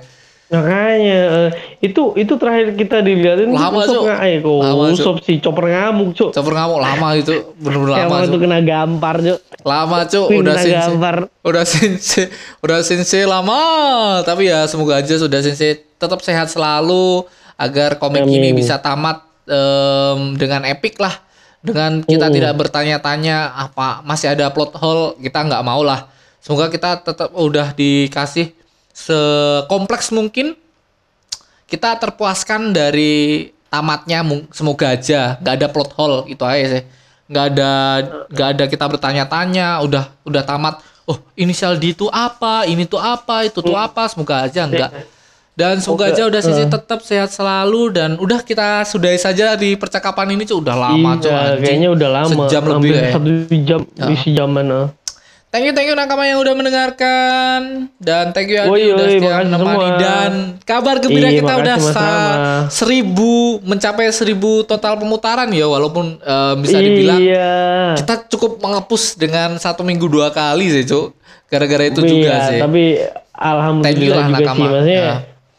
Makanya eh, itu itu terakhir kita dilihatin Lama, Cuk. nggak eh kok Lama, Cuk. Usop si chopper ngamuk, Cuk. Cover ngamuk lama itu, bener-bener Kayak lama, waktu Cuk. kena gampar, Cuk. Lama, Cuk. Wih, Udah kena sensei. gampar. Udah sensei, udah sensei lama. Tapi ya semoga aja sudah sensei tetap sehat selalu agar komik ini Amin. bisa tamat em, dengan epic lah. Dengan kita Mm. tidak bertanya-tanya apa masih ada plot hole, kita nggak mau lah. Semoga kita tetap udah dikasih sekompleks mungkin. Kita terpuaskan dari tamatnya semoga aja nggak ada plot hole itu aja sih nggak ada nggak ada kita bertanya-tanya udah udah tamat oh inisial D itu apa ini tuh apa itu tuh apa semoga aja enggak dan semoga aja udah sisi eh. tetap sehat selalu dan udah kita sudahi saja di percakapan ini cuy udah lama cuy Iya, anjing. kayaknya udah lama. Sejam lebih ya. Satu jam Ya. isi jaman. ah. Thank you, thank you nakama yang udah mendengarkan dan thank you Adi udah setia menemani dan kabar gembira kita udah sa sama-sama. seribu mencapai seribu total pemutaran ya walaupun eh, bisa dibilang Iya. kita cukup mengepus dengan satu minggu dua kali sih cuk gara-gara itu Tapi juga sih Tapi Thank you alhamdulillah lah, juga nakama. sih. Maksudnya, Ya.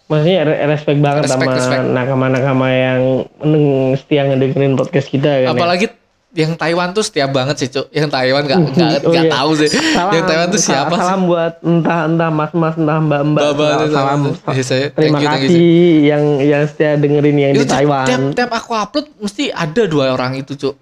maksudnya re- respect banget Respect, sama nakama-nakama yang setia ngedengerin podcast kita kan. ya. Yang Taiwan tuh setiap banget sih cuk yang Taiwan nggak nggak Oh, nggak iya. tahu sih Salam, yang Taiwan tuh siapa sih Salam buat entah entah mas mas entah mbak mbak. Mbak-mbak salam. salam. sama- Iya, saya- Terima thank you, thank you, kasih yang yang setia dengerin yang itu di Taiwan. tiap tiap aku upload mesti ada dua orang itu cuk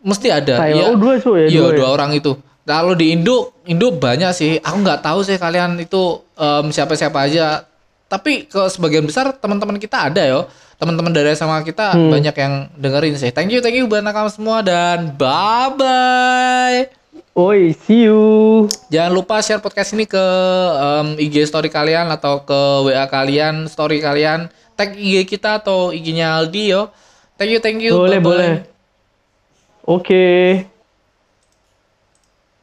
mesti ada Taiwan. Iya. Oh, dua, Cuk, ya? iya Dua ya? dua orang itu kalau di Indo Indo banyak sih aku nggak tahu sih kalian itu em, siapa siapa aja tapi ke sebagian besar teman-teman kita ada yo teman-teman dari sama kita Hmm. banyak yang dengerin sih thank you thank you buat nakam semua dan bye bye Oi, see you. Jangan lupa share podcast ini ke em, IG story kalian atau ke WA kalian, story kalian, tag IG kita atau IG-nya Aldi yo. Thank you, thank you. Boleh, bye-bye. boleh. Oke.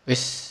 Wis.